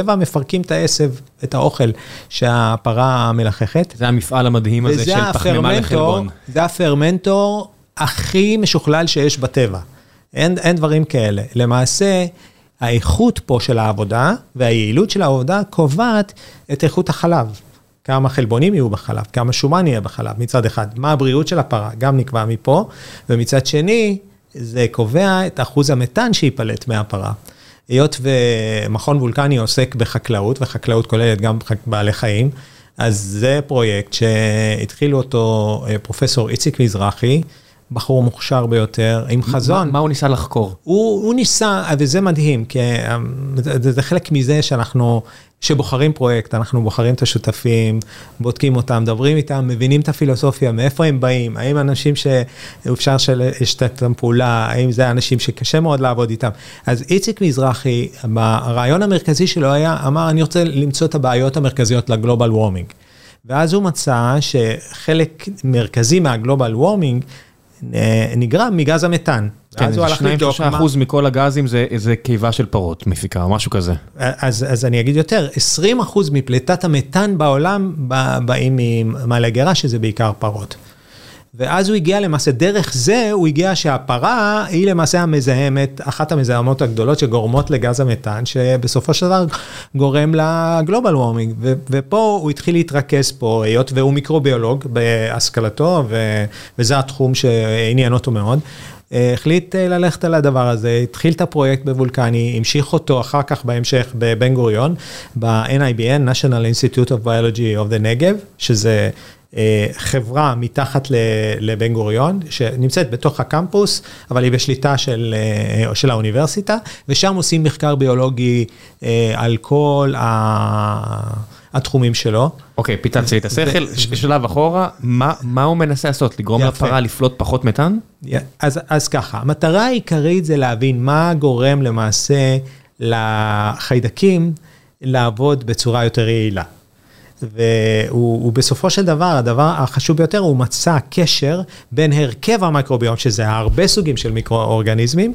24/7 מפרקים את העשב, את האוכל שהפרה מלחכת. זה המפעל המדהים הזה של פחמימה לחלבון. זה הפרמנטור הכי משוכלל שיש בטבע. אין, אין דברים כאלה. למעשה, האיכות פה של העבודה והיעילות של העבודה קובעת את איכות החלב. כמה חלבונים יהיו בחלב, כמה שומן יהיה בחלב מצד אחד, מה הבריאות של הפרה, גם נקבע מפה, ומצד שני, זה קובע את אחוז המתאן שייפלט מהפרה. היות ומכון וולקני עוסק בחקלאות, וחקלאות כוללת גם בעלי חיים, אז זה פרויקט שהתחילו אותו אה, פרופסור איציק מזרחי, בחור מוכשר ביותר, עם חזון. מה, מה הוא ניסה לחקור? הוא, הוא ניסה, וזה מדהים, כי אה, זה, זה חלק מזה שאנחנו שבוחרים פרויקט, אנחנו בוחרים את השותפים, בודקים אותם, מדברים איתם, מבינים את הפילוסופיה, מאיפה הם באים, האם אנשים שאפשר לשתף איתם פעולה, האם זה אנשים שקשה מאוד לעבוד איתם. אז איציק מזרחי, הרעיון המרכזי שלו היה, אמר, אני רוצה למצוא את הבעיות המרכזיות לגלובל וורמינג. ואז הוא מצא שחלק מרכזי מהגלובל וורמינג, אה, נגרם מגז המתאן. כן, זה 2-3 אחוז מכל הגזים זה, זה קיבה של פרות, מפיקה, או משהו כזה. אז, אז אני אגיד יותר, 20 אחוז מפליטת המתאן בעולם באים ממעלה גרה, שזה בעיקר פרות. ואז הוא הגיע למעשה, דרך זה הוא הגיע שהפרה היא למעשה המזהמת, אחת המזהמות הגדולות שגורמות לגז המתאן, שבסופו של דבר גורם לגלובל וורמינג. ופה הוא התחיל להתרכז פה, היות והוא מיקרוביולוג בהשכלתו, וזה התחום שעניין אותו מאוד. החליט ללכת על הדבר הזה, התחיל את הפרויקט בוולקני, המשיך אותו אחר כך בהמשך בבן גוריון, ב-NIBN, National Institute of Biology of the Negev, שזה אה, חברה מתחת לבן גוריון, שנמצאת בתוך הקמפוס, אבל היא בשליטה של, אה, של האוניברסיטה, ושם עושים מחקר ביולוגי אה, על כל ה... התחומים שלו. אוקיי, פיצצת לי את השכל, שלב אחורה, מה הוא מנסה לעשות? לגרום לפרה לפלוט פחות מתאן? אז ככה, המטרה העיקרית זה להבין מה גורם למעשה לחיידקים לעבוד בצורה יותר יעילה. והוא בסופו של דבר, הדבר החשוב ביותר, הוא מצא קשר בין הרכב המיקרוביום, שזה הרבה סוגים של מיקרואורגניזמים,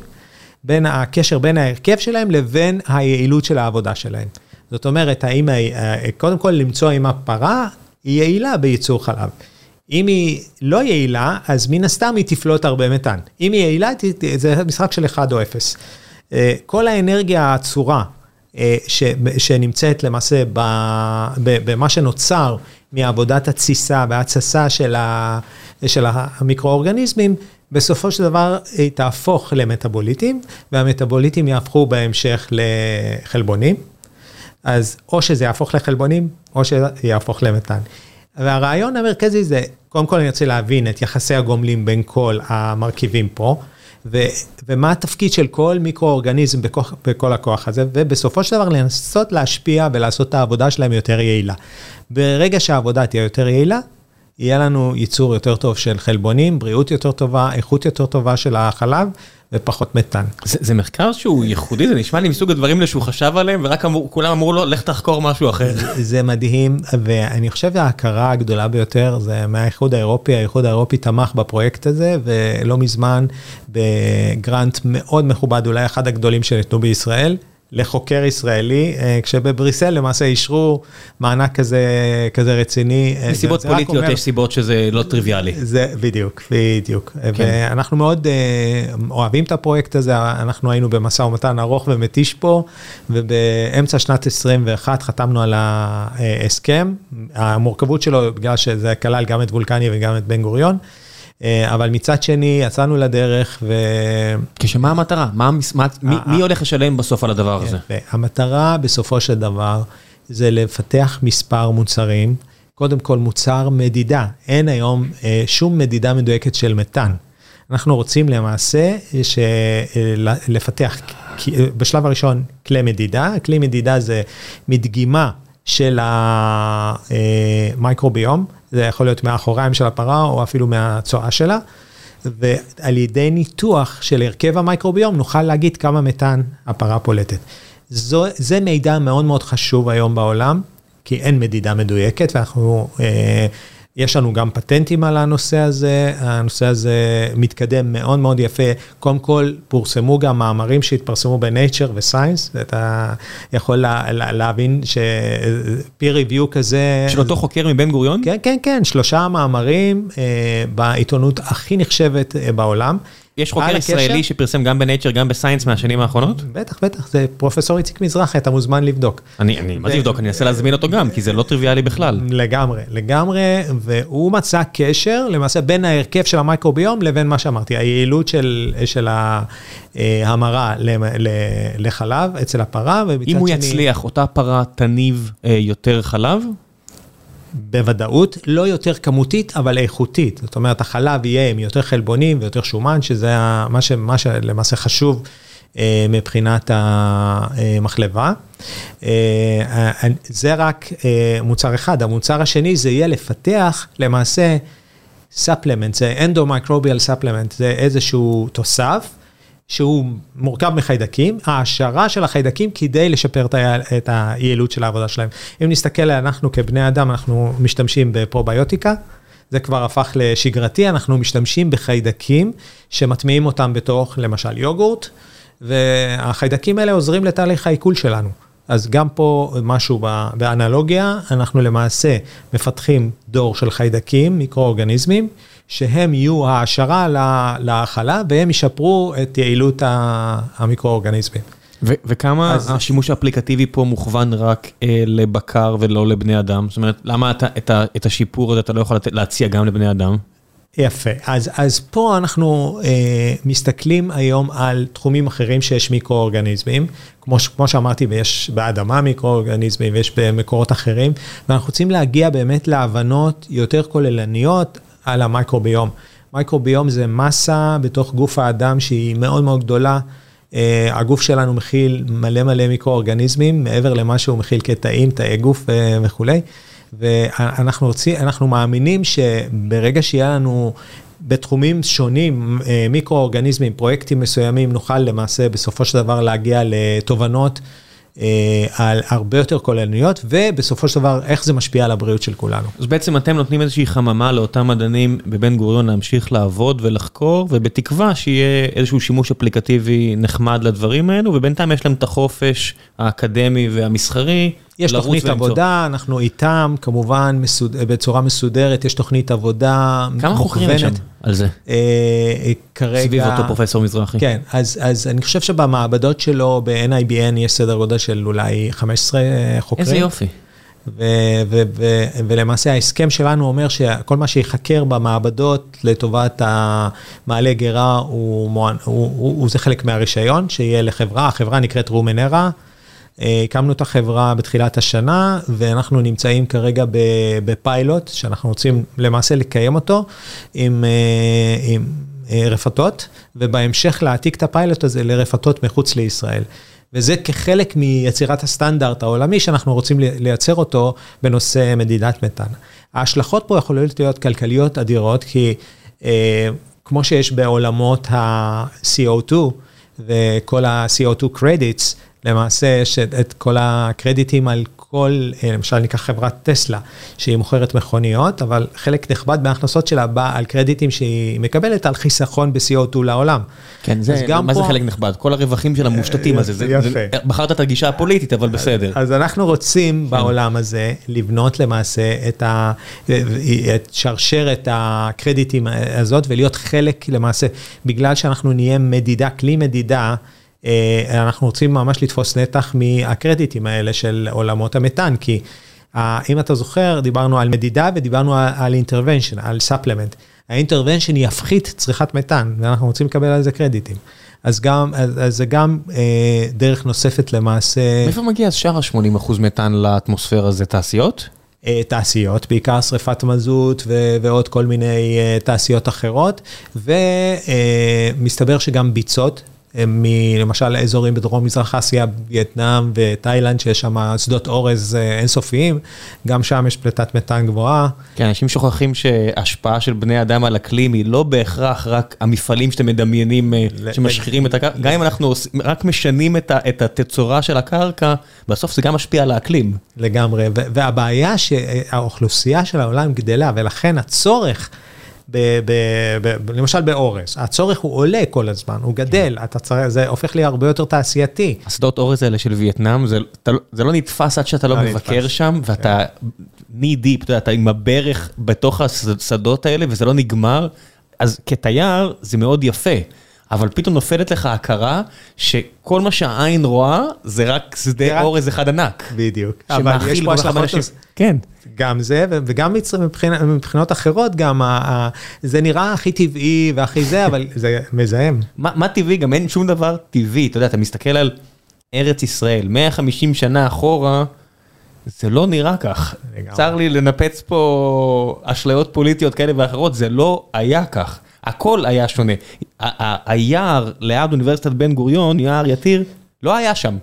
בין הקשר בין ההרכב שלהם לבין היעילות של העבודה שלהם. זאת אומרת, האם, קודם כל למצוא אם הפרה היא יעילה בייצור חלב. אם היא לא יעילה, אז מן הסתם היא תפלוט הרבה מתאן. אם היא יעילה, זה משחק של 1 או 0. אה, כל האנרגיה העצורה אה, ש, שנמצאת למעשה במה שנוצר מעבודת התסיסה וההתססה של, של המיקרואורגניזמים, בסופו של דבר היא תהפוך למטאבוליטים, והמטאבוליטים יהפכו בהמשך לחלבונים. אז או שזה יהפוך לחלבונים, או שזה יהפוך למתאן. והרעיון המרכזי זה, קודם כל אני רוצה להבין את יחסי הגומלים בין כל המרכיבים פה. ו, ומה התפקיד של כל מיקרואורגניזם בכוח, בכל הכוח הזה, ובסופו של דבר לנסות להשפיע ולעשות את העבודה שלהם יותר יעילה. ברגע שהעבודה תהיה יותר יעילה, יהיה לנו ייצור יותר טוב של חלבונים, בריאות יותר טובה, איכות יותר טובה של החלב, ופחות מתאן. זה, זה מחקר שהוא ייחודי, זה נשמע לי מסוג הדברים האלה שהוא חשב עליהם, ורק אמור, כולם אמרו לו, לך תחקור משהו אחר. זה, זה מדהים, ואני חושב שההכרה הגדולה ביותר זה מהאיחוד האירופי, האיחוד האירופי תמך בפרויקט הזה, ולא מזמן בגרנט מאוד מכובד, אולי אחד הגדולים שניתנו בישראל. לחוקר ישראלי, אה, כשבבריסל למעשה אישרו מענק כזה, כזה רציני. אה, מסיבות פוליטיות אומר, יש סיבות שזה לא טריוויאלי. זה בדיוק, בדיוק. כן. ואנחנו מאוד אה, אוהבים את הפרויקט הזה, אנחנו היינו במשא ומתן ארוך ומתיש פה, ובאמצע שנת 21 חתמנו על ההסכם. המורכבות שלו, בגלל שזה כלל גם את וולקני וגם את בן גוריון. אה, אבל מצד שני, יצאנו לדרך ו... כשמה המטרה? מה, מה, מי, מי הולך לשלם בסוף על הדבר הזה? המטרה בסופו של דבר זה לפתח מספר מוצרים. קודם כל מוצר מדידה, אין היום אה, שום מדידה מדויקת של מתאן. אנחנו רוצים למעשה ש... לפתח בשלב הראשון כלי מדידה, כלי מדידה זה מדגימה של המייקרוביום, זה יכול להיות מאחוריים של הפרה או אפילו מהצואה שלה, ועל ידי ניתוח של הרכב המייקרוביום נוכל להגיד כמה מתאן הפרה פולטת. זו, זה מידע מאוד מאוד חשוב היום בעולם, כי אין מדידה מדויקת ואנחנו אה, יש לנו גם פטנטים על הנושא הזה, הנושא הזה מתקדם מאוד מאוד יפה. קודם כל, פורסמו גם מאמרים שהתפרסמו ב-Nature ו-Science, ואתה יכול לה, לה, להבין ש-peer review כזה... של אותו חוקר מבן גוריון? כן, כן, כן, שלושה מאמרים אה, בעיתונות הכי נחשבת אה, בעולם. יש חוקר ישראלי שפרסם גם בנייצ'ר, גם בסיינס מהשנים האחרונות? בטח, בטח, זה פרופסור איציק מזרחי, אתה מוזמן לבדוק. אני, אני, מה זה לבדוק? אני אנסה להזמין אותו גם, כי זה לא טריוויאלי בכלל. לגמרי, לגמרי, והוא מצא קשר למעשה בין ההרכב של המייקרוביום לבין מה שאמרתי, היעילות של, של ההמרה לחלב אצל הפרה, אם הוא יצליח, אותה פרה תניב אה, יותר חלב? בוודאות, לא יותר כמותית, אבל איכותית. זאת אומרת, החלב יהיה עם יותר חלבונים ויותר שומן, שזה מה, ש, מה שלמעשה חשוב אה, מבחינת המחלבה. אה, אה, זה רק אה, מוצר אחד. המוצר השני זה יהיה לפתח למעשה ספלמנט, זה אנדומיקרוביאל ספלמנט, זה איזשהו תוסף. שהוא מורכב מחיידקים, העשרה של החיידקים כדי לשפר את היעילות של העבודה שלהם. אם נסתכל, אנחנו כבני אדם, אנחנו משתמשים בפרוביוטיקה, זה כבר הפך לשגרתי, אנחנו משתמשים בחיידקים שמטמיעים אותם בתוך, למשל, יוגורט, והחיידקים האלה עוזרים לתהליך העיכול שלנו. אז גם פה משהו באנלוגיה, אנחנו למעשה מפתחים דור של חיידקים, מיקרואורגניזמים, שהם יהיו העשרה להאכלה והם ישפרו את יעילות המיקרואורגניזמים. וכמה אז... השימוש האפליקטיבי פה מוכוון רק אה, לבקר ולא לבני אדם? זאת אומרת, למה אתה, את, ה, את השיפור הזה אתה לא יכול להציע גם לבני אדם? יפה, אז, אז פה אנחנו אה, מסתכלים היום על תחומים אחרים שיש מיקרואורגניזמים, כמו, כמו שאמרתי, ויש באדמה מיקרואורגניזמים ויש במקורות אחרים, ואנחנו רוצים להגיע באמת להבנות יותר כוללניות על המייקרוביום. מייקרוביום זה מסה בתוך גוף האדם שהיא מאוד מאוד גדולה. הגוף שלנו מכיל מלא מלא מיקרואורגניזמים, מעבר למה שהוא מכיל כתאים, תאי גוף וכולי. ואנחנו רוצים, אנחנו מאמינים שברגע שיהיה לנו בתחומים שונים, מיקרואורגניזמים, פרויקטים מסוימים, נוכל למעשה בסופו של דבר להגיע לתובנות. על הרבה יותר כוללניות, ובסופו של דבר, איך זה משפיע על הבריאות של כולנו. אז בעצם אתם נותנים איזושהי חממה לאותם מדענים בבן גוריון להמשיך לעבוד ולחקור, ובתקווה שיהיה איזשהו שימוש אפליקטיבי נחמד לדברים האלו, ובינתיים יש להם את החופש האקדמי והמסחרי. יש תוכנית עבודה, אנחנו איתם, כמובן, בצורה מסודרת, יש תוכנית עבודה מכוונת. כמה חוקרים יש שם על זה? כרגע... סביב אותו פרופסור מזרחי. כן, אז אני חושב שבמעבדות שלו, ב-NIBN, יש סדר גודל של אולי 15 חוקרים. איזה יופי. ולמעשה ההסכם שלנו אומר שכל מה שיחקר במעבדות לטובת המעלה גרה, זה חלק מהרישיון, שיהיה לחברה, החברה נקראת רומנרה. הקמנו את החברה בתחילת השנה, ואנחנו נמצאים כרגע בפיילוט, שאנחנו רוצים למעשה לקיים אותו עם, עם רפתות, ובהמשך להעתיק את הפיילוט הזה לרפתות מחוץ לישראל. וזה כחלק מיצירת הסטנדרט העולמי שאנחנו רוצים לייצר אותו בנושא מדידת מתאן. ההשלכות פה יכולות להיות כלכליות אדירות, כי כמו שיש בעולמות ה-CO2 וכל ה-CO2 credits, למעשה יש את כל הקרדיטים על כל, למשל ניקח חברת טסלה, שהיא מוכרת מכוניות, אבל חלק נכבד מההכנסות שלה בא על קרדיטים שהיא מקבלת על חיסכון ב-CO2 לעולם. כן, זה, מה פה... זה חלק נכבד? כל הרווחים של המושתתים הזה, זה, יפה. זה, בחרת את הגישה הפוליטית, אבל בסדר. אז אנחנו רוצים בעולם הזה לבנות למעשה את, ה, את שרשרת הקרדיטים הזאת, ולהיות חלק למעשה, בגלל שאנחנו נהיה מדידה, כלי מדידה, אנחנו רוצים ממש לתפוס נתח מהקרדיטים האלה של עולמות המתאן, כי אם אתה זוכר, דיברנו על מדידה ודיברנו על intervention, על supplement. ה intervention יפחית צריכת מתאן, ואנחנו רוצים לקבל על זה קרדיטים. אז גם, אז זה גם אה, דרך נוספת למעשה... מאיפה מגיע שאר ה-80% מתאן לאטמוספירה, זה תעשיות? תעשיות, בעיקר שריפת מזוט ועוד כל מיני תעשיות אחרות, ומסתבר שגם ביצות. מלמשל אזורים בדרום מזרח אסיה, וייטנאם ותאילנד, שיש שם שדות אורז אינסופיים, גם שם יש פליטת מתאן גבוהה. כן, אנשים שוכחים שהשפעה של בני אדם על אקלים היא לא בהכרח רק המפעלים שאתם מדמיינים שמשחירים את הקרקע, גם אם אנחנו רק משנים את התצורה של הקרקע, בסוף זה גם משפיע על האקלים. לגמרי, והבעיה שהאוכלוסייה של העולם גדלה, ולכן הצורך... למשל באורז, הצורך הוא עולה כל הזמן, הוא גדל, זה הופך לי הרבה יותר תעשייתי. השדות אורז האלה של וייטנאם, זה לא נתפס עד שאתה לא מבקר שם, ואתה ני דיפ, אתה עם הברך בתוך השדות האלה, וזה לא נגמר, אז כתייר זה מאוד יפה. אבל פתאום נופלת לך הכרה שכל מה שהעין רואה זה רק שדה אורז אחד ענק. בדיוק. אבל יש פה השלכות... כן. גם זה, וגם מבחינות אחרות, גם זה נראה הכי טבעי והכי זה, אבל *laughs* זה מזהם. מה טבעי? גם אין שום דבר טבעי. אתה יודע, אתה מסתכל על ארץ ישראל, 150 שנה אחורה, זה לא נראה כך. צר לי לנפץ פה אשליות פוליטיות כאלה ואחרות, זה לא היה כך. הכל היה שונה. היער ליד אוניברסיטת בן גוריון, יער יתיר, לא היה שם.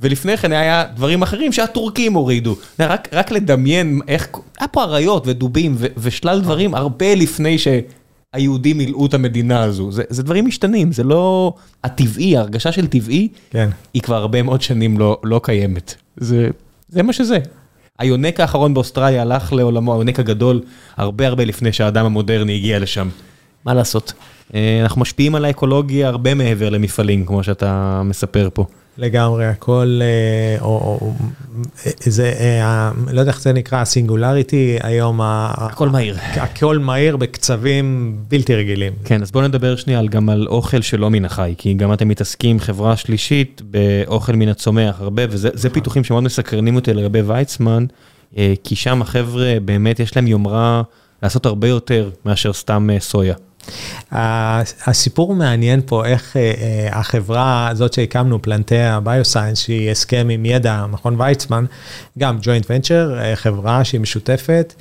ולפני כן היה דברים אחרים שהטורקים הורידו. רק, רק לדמיין איך, היה פה אריות ודובים ו, ושלל דברים הרבה לפני שהיהודים מילאו את המדינה הזו. זה, זה דברים משתנים, זה לא הטבעי, ההרגשה של טבעי, כן. היא כבר הרבה מאוד שנים לא, לא קיימת. זה, זה מה שזה. היונק האחרון באוסטרליה הלך לעולמו, היונק הגדול, הרבה הרבה לפני שהאדם המודרני הגיע לשם. מה לעשות? אנחנו משפיעים על האקולוגיה הרבה מעבר למפעלים, כמו שאתה מספר פה. לגמרי, הכל, או, או, זה, לא יודע איך זה נקרא, הסינגולריטי היום, הכל מהיר. הכל מהיר בקצבים בלתי רגילים. כן, אז בואו נדבר שנייה גם על אוכל שלא מן החי, כי גם אתם מתעסקים, חברה שלישית, באוכל מן הצומח הרבה, וזה פיתוחים שמאוד מסקרנים אותי לגבי ויצמן, כי שם החבר'ה באמת יש להם יומרה לעשות הרבה יותר מאשר סתם סויה. הסיפור מעניין פה איך החברה הזאת שהקמנו, פלנטיה ביוסיינס, שהיא הסכם עם ידע, מכון ויצמן, גם ג'וינט ונצ'ר, חברה שהיא משותפת.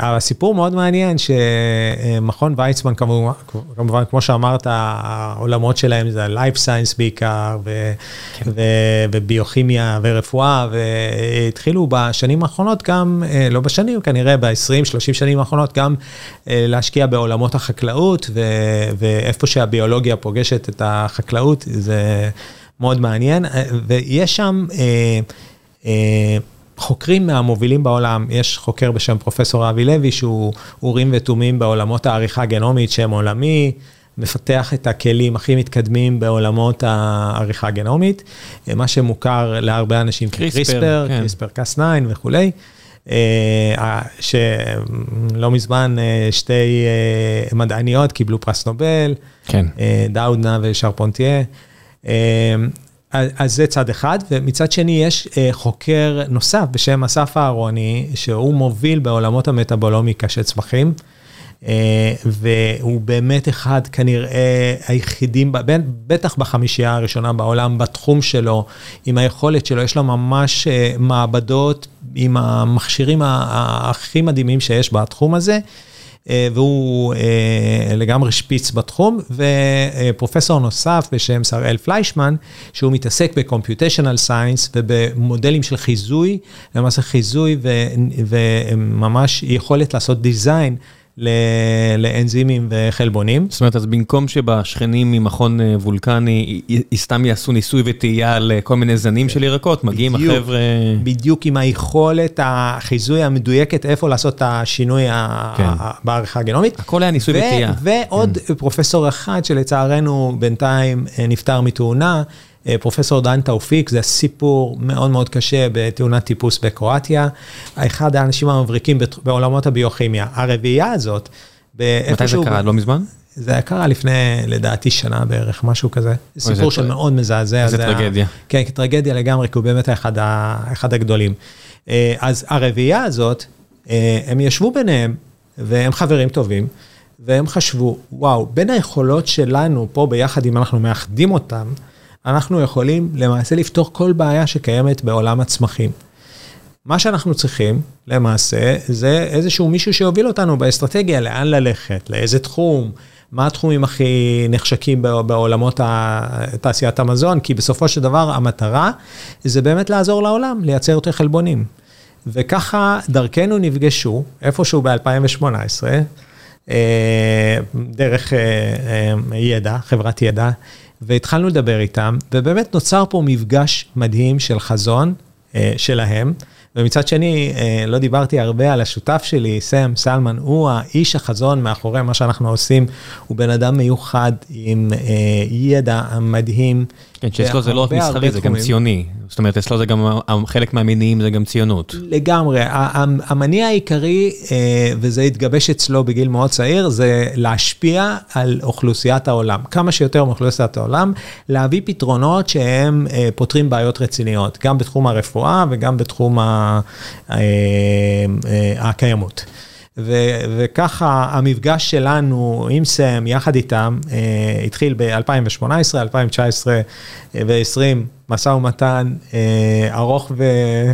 הסיפור מאוד מעניין שמכון ויצמן כמובן, כמובן, כמו שאמרת, העולמות שלהם זה ה-life science בעיקר, ו- כן. ו- וביוכימיה ורפואה, והתחילו בשנים האחרונות גם, לא בשנים, כנראה ב-20-30 שנים האחרונות, גם להשקיע בעולמות החקלאות, ו- ואיפה שהביולוגיה פוגשת את החקלאות, זה מאוד מעניין, ויש שם... חוקרים מהמובילים בעולם, יש חוקר בשם פרופסור אבי לוי, שהוא אורים ותומים בעולמות העריכה הגנומית, שם עולמי, מפתח את הכלים הכי מתקדמים בעולמות העריכה הגנומית, מה שמוכר להרבה אנשים כקריספר, כן. קריספר קס 9 וכולי. אה, שלא מזמן אה, שתי אה, מדעניות קיבלו פרס נובל, כן. דאודנה ושרפונטיה. אז זה צד אחד, ומצד שני יש חוקר נוסף בשם אסף אהרוני, שהוא מוביל בעולמות המטאבולומיקה של צמחים, והוא באמת אחד כנראה היחידים, בטח בחמישייה הראשונה בעולם, בתחום שלו, עם היכולת שלו, יש לו ממש מעבדות עם המכשירים הכי מדהימים שיש בתחום הזה. אה, והוא אה, לגמרי שפיץ בתחום, ופרופסור נוסף בשם שראל פליישמן, שהוא מתעסק ב-computational science ובמודלים של חיזוי, למעשה חיזוי וממש יכולת לעשות design. לאנזימים וחלבונים. זאת אומרת, אז במקום שבשכנים ממכון אה, וולקני סתם יעשו ניסוי וטעייה על כל מיני זנים של ירקות, מגיעים החבר'ה... בדיוק עם היכולת החיזוי המדויקת, איפה לעשות את השינוי כן. בעריכה הגנומית. הכל היה ניסוי וטעייה. ועוד כן. פרופסור אחד שלצערנו בינתיים אה, נפטר מתאונה. אה, פרופסור דן תאופיק, זה סיפור מאוד מאוד קשה בתאונת טיפוס בקרואטיה. אחד האנשים המבריקים בעולמות הביוכימיה. הרביעייה הזאת, מתי זה קרה? לא מזמן? זה קרה לפני, לדעתי, שנה בערך, משהו כזה. סיפור שמאוד מזעזע. איזה טרגדיה. כן, טרגדיה לגמרי, כי הוא באמת אחד, אחד הגדולים. אה, אז הרביעייה הזאת, אה, הם ישבו ביניהם, והם חברים טובים, והם חשבו, וואו, בין היכולות שלנו פה ביחד, אם אנחנו מאחדים אותם, אנחנו יכולים למעשה לפתור כל בעיה שקיימת בעולם הצמחים. מה שאנחנו צריכים למעשה זה איזשהו מישהו שיוביל אותנו באסטרטגיה, לאן ללכת, לאיזה תחום, מה התחומים הכי נחשקים בעולמות תעשיית המזון, כי בסופו של דבר המטרה זה באמת לעזור לעולם, לייצר יותר חלבונים. וככה דרכנו נפגשו איפשהו ב-2018, אה, דרך אה, אה, ידע, חברת ידע, והתחלנו לדבר איתם, ובאמת נוצר פה מפגש מדהים של חזון אה, שלהם. ומצד שני, אה, לא דיברתי הרבה על השותף שלי, סם סלמן, הוא האיש החזון מאחורי מה שאנחנו עושים, הוא בן אדם מיוחד עם אה, ידע מדהים. כן, שאצלו זה לא רק מסחרי, זה גם ציוני. זאת אומרת, אצלו זה גם, חלק מהמינים זה גם ציונות. לגמרי. המניע העיקרי, אה, וזה התגבש אצלו בגיל מאוד צעיר, זה להשפיע על אוכלוסיית העולם. כמה שיותר מאוכלוסיית העולם, להביא פתרונות שהם אה, פותרים בעיות רציניות, גם בתחום הרפואה וגם בתחום אה, הקיימות. ו- וככה המפגש שלנו עם סם, יחד איתם, אה, התחיל ב-2018, 2019 ו-2020, משא ומתן אה, ארוך ו-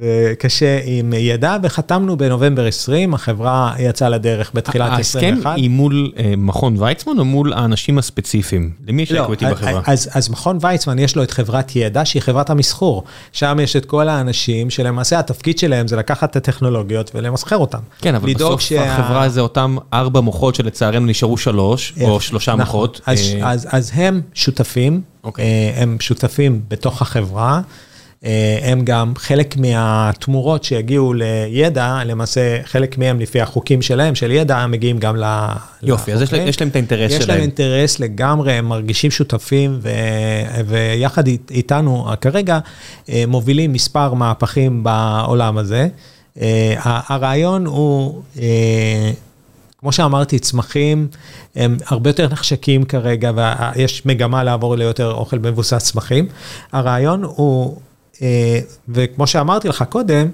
וקשה עם ידע, וחתמנו בנובמבר 20, החברה יצאה לדרך בתחילת 21. ההסכם היא מול אה, מכון ויצמן או מול האנשים הספציפיים? למי יש לא, אקוויטי בחברה? אז, אז מכון ויצמן יש לו את חברת ידע, שהיא חברת המסחור. שם יש את כל האנשים שלמעשה התפקיד שלהם זה לקחת את הטכנולוגיות ולמסחר אותם. כן, אבל בסוף שה... החברה זה אותם ארבע מוחות שלצערנו נשארו שלוש, או שלושה נכון. מוחות. אז, אה... אז, אז הם שותפים. אוקיי. אה, הם שותפים בתוך החברה. אה, הם גם חלק מהתמורות שיגיעו לידע, למעשה חלק מהם לפי החוקים שלהם, של ידע, מגיעים גם ל... יופי, אז יש, יש להם את האינטרס יש שלהם. יש להם אינטרס לגמרי, הם מרגישים שותפים, ו... ויחד איתנו כרגע אה, מובילים מספר מהפכים בעולם הזה. אה, הרעיון הוא... כמו שאמרתי, צמחים הם הרבה יותר נחשקים כרגע, ויש מגמה לעבור ליותר אוכל מבוסס צמחים. הרעיון הוא אה, וכמו שאמרתי לך קודם,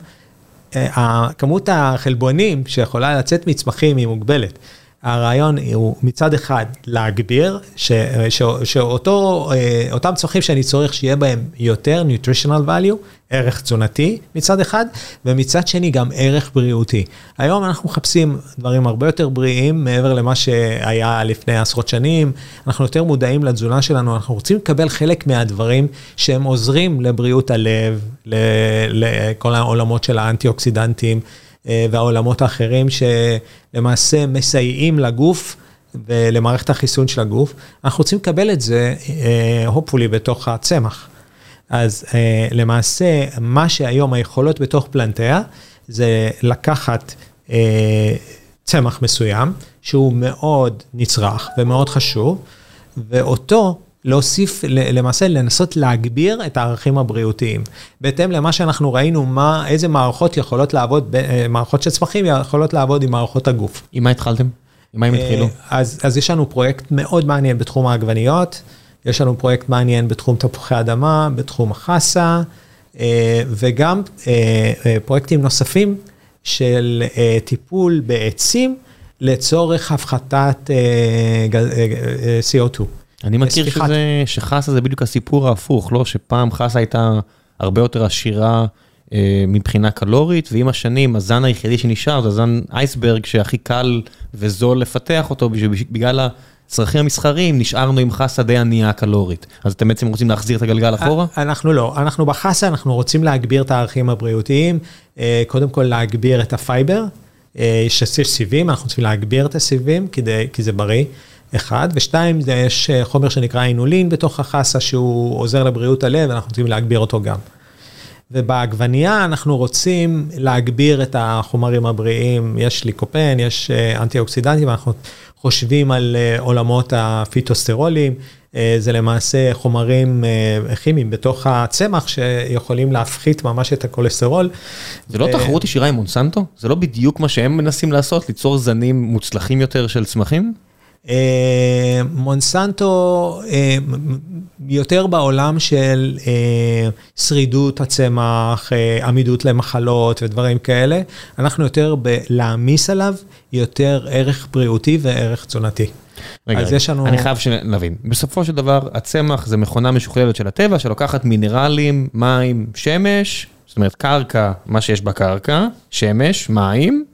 אה, כמות החלבונים שיכולה לצאת מצמחים היא מוגבלת. הרעיון הוא מצד אחד להגביר, ש, ש, שאותם צרכים שאני צורך שיהיה בהם יותר nutritional value, ערך תזונתי מצד אחד, ומצד שני גם ערך בריאותי. היום אנחנו מחפשים דברים הרבה יותר בריאים מעבר למה שהיה לפני עשרות שנים, אנחנו יותר מודעים לתזונה שלנו, אנחנו רוצים לקבל חלק מהדברים שהם עוזרים לבריאות הלב, לכל העולמות של האנטי-אוקסידנטים. אה, והעולמות האחרים שלמעשה מסייעים לגוף ולמערכת החיסון של הגוף. אנחנו רוצים לקבל את זה, hopefully, בתוך הצמח. אז אה, למעשה, מה שהיום היכולות בתוך פלנטיה, זה לקחת אה, צמח מסוים, שהוא מאוד נצרך ומאוד חשוב, ואותו להוסיף, למעשה לנסות להגביר את הערכים הבריאותיים. בהתאם למה שאנחנו ראינו, מה, איזה מערכות יכולות לעבוד, אה, מערכות של צמחים יכולות לעבוד עם מערכות הגוף. עם מה התחלתם? עם מה הם התחילו? אה, אז, אז יש לנו פרויקט מאוד מעניין בתחום העגבניות, יש לנו פרויקט מעניין בתחום תפוחי אדמה, בתחום החסה, אה, וגם פרויקטים נוספים של טיפול בעצים לצורך הפחתת CO2. אני מכיר שזה, שחסה זה בדיוק הסיפור ההפוך, לא? שפעם חסה הייתה הרבה יותר עשירה אה, מבחינה קלורית, ועם השנים הזן היחידי שנשאר זה הזן אייסברג שהכי קל וזול לפתח אותו בגלל הצרכים המסחריים, נשארנו עם חסה די ענייה קלורית. אז אתם בעצם רוצים להחזיר את הגלגל אחורה? אנחנו לא, אנחנו בחסה, אנחנו רוצים להגביר את הערכים הבריאותיים, אה, קודם כל להגביר את ה fiber. אה, יש סיבים, אנחנו רוצים להגביר את הסיבים כי זה בריא. אחד, ושתיים, יש אה, חומר שנקרא אינולין בתוך החסה שהוא עוזר לבריאות הלב, ואנחנו רוצים להגביר אותו גם. ובעגבנייה אנחנו רוצים להגביר את החומרים הבריאים, יש ליקופן, יש אה, אנטי אוקסידנטים, אנחנו חושבים על אה, עולמות הפיטוסטרולים, זה למעשה חומרים כימיים בתוך הצמח שיכולים להפחית ממש את הכולסטרול. זה לא תחרות ישירה עם מונסנטו? זה לא בדיוק מה שהם מנסים לעשות, ליצור זנים מוצלחים יותר של צמחים? אה, מונסנטו אה, יותר בעולם של אה, שרידות הצמח, עמידות למחלות ודברים כאלה, אנחנו יותר בלהעמיס עליו יותר ערך בריאותי וערך תזונתי. רגע, אז יש לנו... אני חייב להבין, בסופו של דבר הצמח זה מכונה משוכללת של הטבע שלוקחת מינרלים, מים, שמש, זאת אומרת קרקע, מה שיש בקרקע, שמש, מים.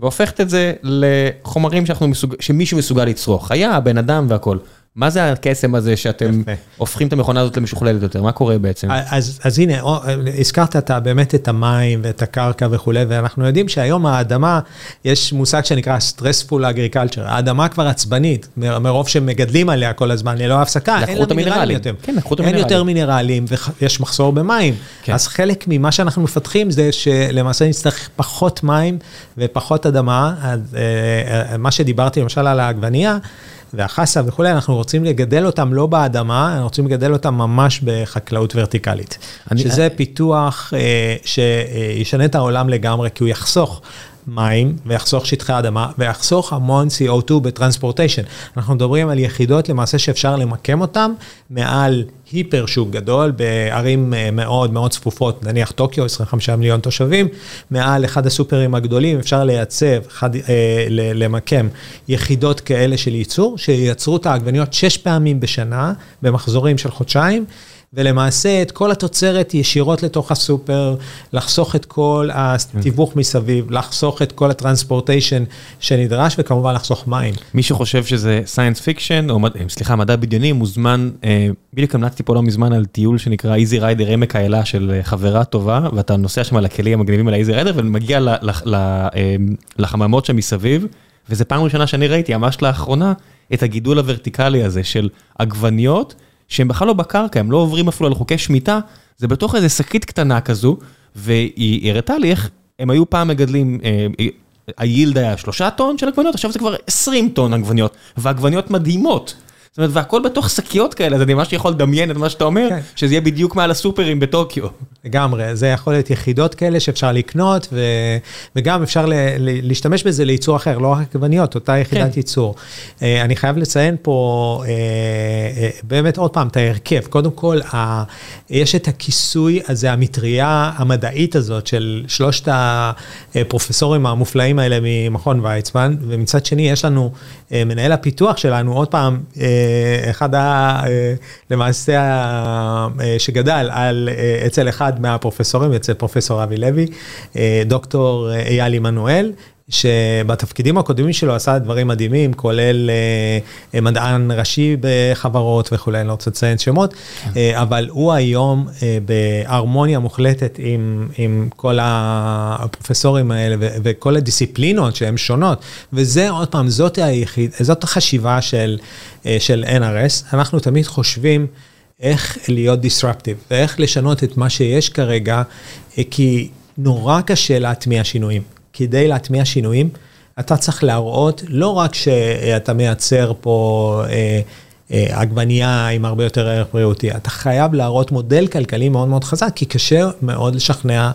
והופכת את זה לחומרים שאנחנו מסוג... שמישהו מסוגל לצרוך, חיה, בן אדם והכל. מה זה הקסם הזה שאתם יפה. הופכים את המכונה הזאת למשוכללת יותר? מה קורה בעצם? אז, אז הנה, הזכרת אתה באמת את המים ואת הקרקע וכולי, ואנחנו יודעים שהיום האדמה, יש מושג שנקרא stressful agriculture, האדמה כבר עצבנית, מרוב שמגדלים עליה כל הזמן ללא הפסקה, אין לה מינרלים יותר. כן, לקחו את המינרלים. אין יותר מינרלים ויש מחסור במים. כן. אז חלק ממה שאנחנו מפתחים זה שלמעשה נצטרך פחות מים ופחות אדמה. אז, אה, אה, מה שדיברתי למשל על העגבנייה, והחסה וכולי, אנחנו רוצים לגדל אותם לא באדמה, אנחנו רוצים לגדל אותם ממש בחקלאות ורטיקלית. אני, שזה אני... פיתוח אה, שישנה את העולם לגמרי, כי הוא יחסוך מים ויחסוך שטחי אדמה ויחסוך המון CO2 בטרנספורטיישן. אנחנו מדברים על יחידות למעשה שאפשר למקם אותן מעל היפר שוק גדול בערים אה, מאוד מאוד צפופות, נניח טוקיו, 25 מיליון תושבים, מעל אחד הסופרים הגדולים אפשר לייצב, חד, אה, למקם יחידות כאלה של ייצור, שייצרו את העגבניות שש פעמים בשנה במחזורים של חודשיים. ולמעשה את כל התוצרת ישירות לתוך הסופר, לחסוך את כל התיווך מסביב, לחסוך את כל ה transportation שנדרש, וכמובן לחסוך מים. מי שחושב שזה science fiction, או סליחה, מדע בדיוני, מוזמן, אה, בדיוק המלצתי פה לא מזמן על טיול שנקרא Easy Rider עמק האלה של אה, חברה טובה, ואתה נוסע שם על הכלים המגניבים על ה Easy Rider, ומגיע אה, לחממות שם מסביב, וזה פעם ראשונה שאני ראיתי, ממש לאחרונה, את הגידול הוורטיקלי הזה של עגבניות. שהם בכלל לא בקרקע, הם לא עוברים אפילו על חוקי שמיטה, זה בתוך איזה שקית קטנה כזו, והיא הראתה לי איך הם היו פעם מגדלים, אה, היילד היה שלושה טון של עגבניות, עכשיו זה כבר 20 טון עגבניות, ועגבניות מדהימות. זאת אומרת, והכל בתוך שקיות כאלה, אז אני ממש יכול לדמיין את מה שאתה אומר, כן. שזה יהיה בדיוק מעל הסופרים בטוקיו. לגמרי, זה יכול להיות יחידות כאלה שאפשר לקנות, ו... וגם אפשר ל... להשתמש בזה לייצור אחר, לא רק עגבניות, אותה יחידת כן. ייצור. אה, אני חייב לציין פה אה, אה, באמת עוד פעם את ההרכב. קודם כל, ה... יש את הכיסוי הזה, המטריה המדעית הזאת של שלושת הפרופסורים המופלאים האלה ממכון ויצמן, ומצד שני יש לנו מנהל הפיתוח שלנו, עוד פעם, אחד ה... אה, למעשה, אה, שגדל על, אה, אצל אחד מהפרופסורים, אצל פרופסור אבי לוי, אה, דוקטור אה, אייל עמנואל. שבתפקידים הקודמים שלו עשה דברים מדהימים, כולל אה, מדען ראשי בחברות וכולי, אני לא רוצה לציין שמות, אה, אבל הוא היום אה, בהרמוניה מוחלטת עם, עם כל הפרופסורים האלה ו- וכל הדיסציפלינות שהן שונות, וזה עוד פעם, זאת, היחיד, זאת החשיבה של, אה, של NRS, אנחנו תמיד חושבים איך להיות disruptive ואיך לשנות את מה שיש כרגע, אה, כי נורא קשה להטמיע שינויים. כדי להטמיע שינויים, אתה צריך להראות לא רק שאתה מייצר פה אה, עגבנייה עם הרבה יותר ערך בריאותי, אתה חייב להראות מודל כלכלי מאוד מאוד חזק, כי קשה מאוד לשכנע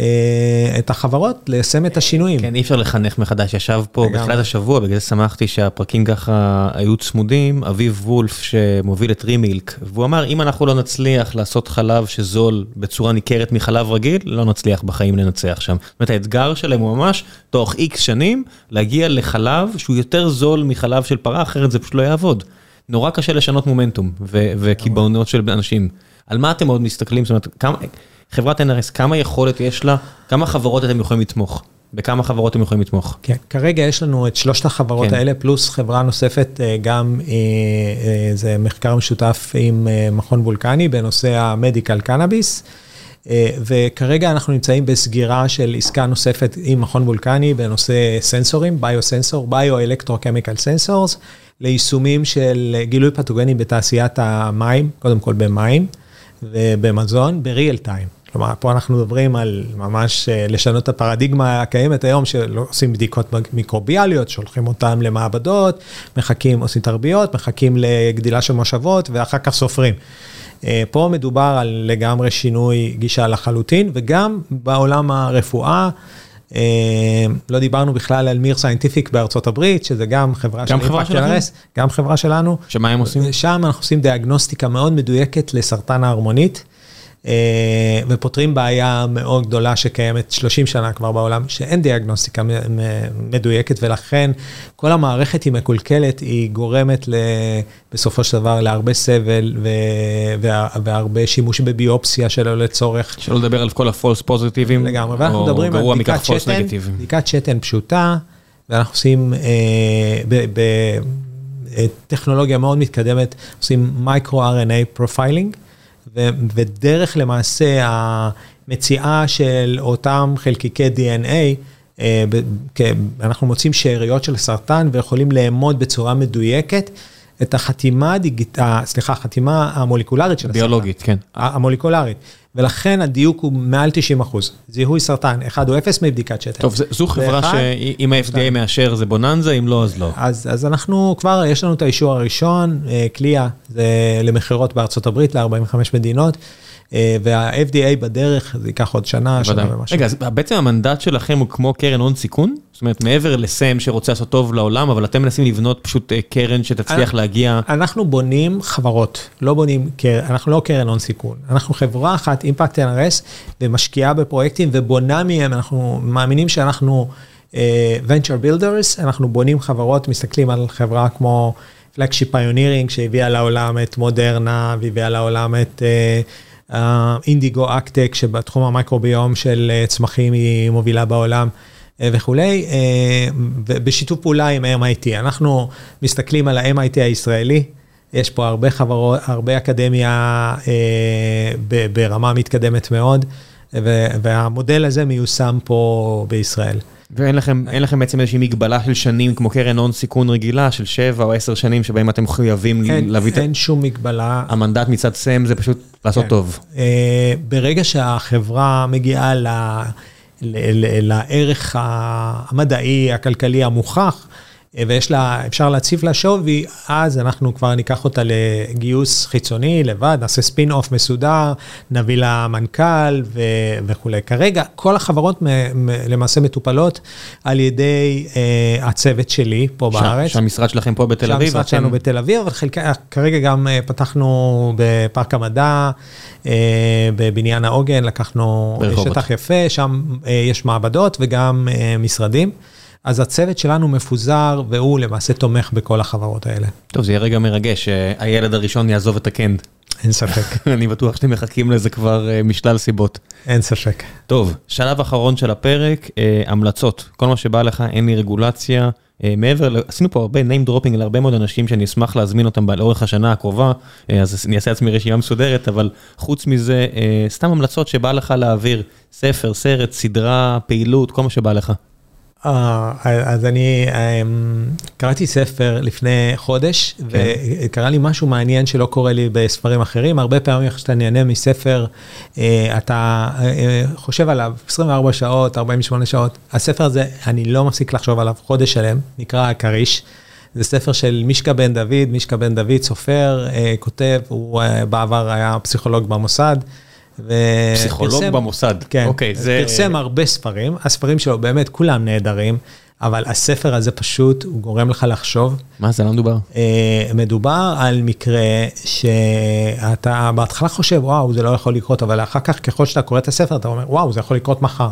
אה, את החברות ליישם את השינויים. כן, אי אפשר לחנך מחדש, ישב פה לגמרי. בתחילת השבוע, בגלל זה שמחתי שהפרקים ככה היו צמודים, אביב וולף שמוביל את רימילק, והוא אמר, אם אנחנו לא נצליח לעשות חלב שזול בצורה ניכרת מחלב רגיל, לא נצליח בחיים לנצח שם. זאת אומרת, האתגר שלהם הוא ממש, תוך איקס שנים, להגיע לחלב שהוא יותר זול מחלב של פרה, אחרת זה פשוט לא יעבוד. נורא קשה לשנות מומנטום ו- וקיבעונות של אנשים. על מה אתם עוד מסתכלים? זאת אומרת, כמה, חברת NRS, כמה יכולת יש לה? כמה חברות אתם יכולים לתמוך? בכמה חברות אתם יכולים לתמוך? כן, כרגע יש לנו את שלושת החברות כן. האלה, פלוס חברה נוספת, אה, גם אה, אה, זה מחקר משותף עם מכון וולקני בנושא המדיקל קנאביס. וכרגע אנחנו נמצאים בסגירה של עסקה נוספת עם מכון וולקני בנושא סנסורים, bio-sensor, bio-electro-chemical sensors, ליישומים של גילוי פתוגנים בתעשיית המים, קודם כל במים ובמזון, ב real time. כלומר, פה אנחנו מדברים על ממש אה, לשנות את הפרדיגמה הקיימת היום, שלא עושים בדיקות מיקרוביאליות, שולחים אותם למעבדות, מחכים, עושים תרביות, מחכים לגדילה של מושבות, ואחר כך סופרים. אה, פה מדובר על לגמרי שינוי גישה לחלוטין, וגם בעולם הרפואה, אה, לא דיברנו בכלל על miR Scientific בארצות הברית, שזה גם חברה גם Impact שלכם? NRS, גם חברה שלנו. שמה הם עושים? שם אנחנו עושים דיאגנוסטיקה מאוד מדויקת לסרטן הערמונית, אה, ופותרים בעיה מאוד גדולה שקיימת 30 שנה כבר בעולם, שאין דיאגנוסטיקה מדויקת, ולכן כל המערכת היא מקולקלת, היא גורמת ל- בסופו של דבר להרבה סבל ו- וה- והרבה שימוש בביופסיה שלא לצורך. שלא לדבר על כל ה false positive ים, לגמרי, ואנחנו מדברים על בדיקת שתן. בדיקת שתן פשוטה, ואנחנו עושים אה, בטכנולוגיה מאוד מתקדמת, עושים micro-RNA profiling, ודרך למעשה המציאה של אותם חלקיקי DNA, אה, ב- אנחנו מוצאים שאריות של סרטן ויכולים לאמוד בצורה מדויקת את החתימה הדיגיט... ה- סליחה, החתימה המולקולרית של הסרטן. ביולוגית, כן. המולקולרית, ולכן הדיוק הוא מעל 90 אחוז. זיהוי סרטן, אחד או אפס מבדיקת שתן. טוב, זו חברה שאם ה-FDA מאשר זה בוננזה, אם לא, אז לא. אז, אז אנחנו כבר, יש לנו את האישור הראשון, אה, קליה, זה למכירות בארצות הברית, ל-45 מדינות, וה-FDA בדרך, זה ייקח עוד שנה, שנה. ומשהו. רגע, אז בעצם המנדט שלכם הוא כמו קרן הון סיכון? זאת אומרת, מעבר לסם שרוצה לעשות טוב לעולם, אבל אתם מנסים לבנות פשוט אה, קרן שתצליח אנחנו- להגיע... אנחנו בונים חברות, לא בונים, קר- אנחנו לא קרן הון סיכון, אנחנו חברה אחת, Impact NRS, ומשקיעה בפרויקטים ובונה מהם, אנחנו מאמינים שאנחנו uh, venture builders, אנחנו בונים חברות, מסתכלים על חברה כמו Flagship Pioneering, שהביאה לעולם את מודרנה, והביאה לעולם את אינדיגו uh, אקטק, שבתחום המייקרוביום של uh, צמחים היא מובילה בעולם. אה, וכולי, אה, ובשיתוף פעולה עם MIT. אנחנו מסתכלים על ה-MIT הישראלי, יש פה הרבה חברות, הרבה אקדמיה אה, ברמה מתקדמת מאוד, והמודל הזה מיושם פה בישראל. ואין לכם, אין לכם בעצם איזושהי מגבלה של שנים כמו קרן הון סיכון רגילה של 7 או 10 שנים שבהם אתם מחויבים אין, להביא את אין שום מגבלה. המנדט מצד סם זה פשוט לעשות כן. טוב. אה, ברגע שהחברה מגיעה ל- ל- ל- לערך המדעי, הכלכלי המוכח, ויש לה, אפשר להציב לה שווי, אז אנחנו כבר ניקח אותה לגיוס חיצוני לבד, נעשה ספין אוף מסודר, נביא לה מנכ"ל ו- וכולי. כרגע כל החברות מ- מ- למעשה מטופלות על ידי uh, הצוות שלי פה ש- בארץ. שהמשרד שלכם פה בתל אביב. שהמשרד שלנו בתל אביב, אבל חלקה, כרגע גם uh, פתחנו בפארק המדע, uh, בבניין העוגן, לקחנו ברחובות. שטח יפה, שם uh, יש מעבדות וגם uh, משרדים. אז הצוות שלנו מפוזר, והוא למעשה תומך בכל החברות האלה. טוב, זה יהיה רגע מרגש, שהילד הראשון יעזוב את הקנד. אין ספק. *laughs* אני בטוח שאתם מחכים לזה כבר משלל סיבות. אין ספק. טוב, שלב אחרון של הפרק, המלצות. כל מה שבא לך, אין לי רגולציה. מעבר, עשינו פה הרבה name dropping להרבה מאוד אנשים שאני אשמח להזמין אותם לאורך השנה הקרובה, אז אני אעשה לעצמי רשימה מסודרת, אבל חוץ מזה, סתם המלצות שבא לך להעביר, ספר, סרט, סדרה, פעילות, כל מה שבא לך. אז אני קראתי ספר לפני חודש, וקרה לי משהו מעניין שלא קורה לי בספרים אחרים. הרבה פעמים כשאתה נהנה מספר, אתה חושב עליו 24 שעות, 48 שעות. הספר הזה, אני לא מפסיק לחשוב עליו חודש שלם, נקרא הכריש. זה ספר של מישקה בן דוד, מישקה בן דוד, סופר, כותב, הוא בעבר היה פסיכולוג במוסד. פסיכולוג במוסד, כן, אוקיי, זה... פרסם הרבה ספרים, הספרים שלו באמת כולם נהדרים, אבל הספר הזה פשוט, הוא גורם לך לחשוב. מה זה, לא מדובר? מדובר על מקרה שאתה בהתחלה חושב, וואו, זה לא יכול לקרות, אבל אחר כך, ככל שאתה קורא את הספר, אתה אומר, וואו, זה יכול לקרות מחר.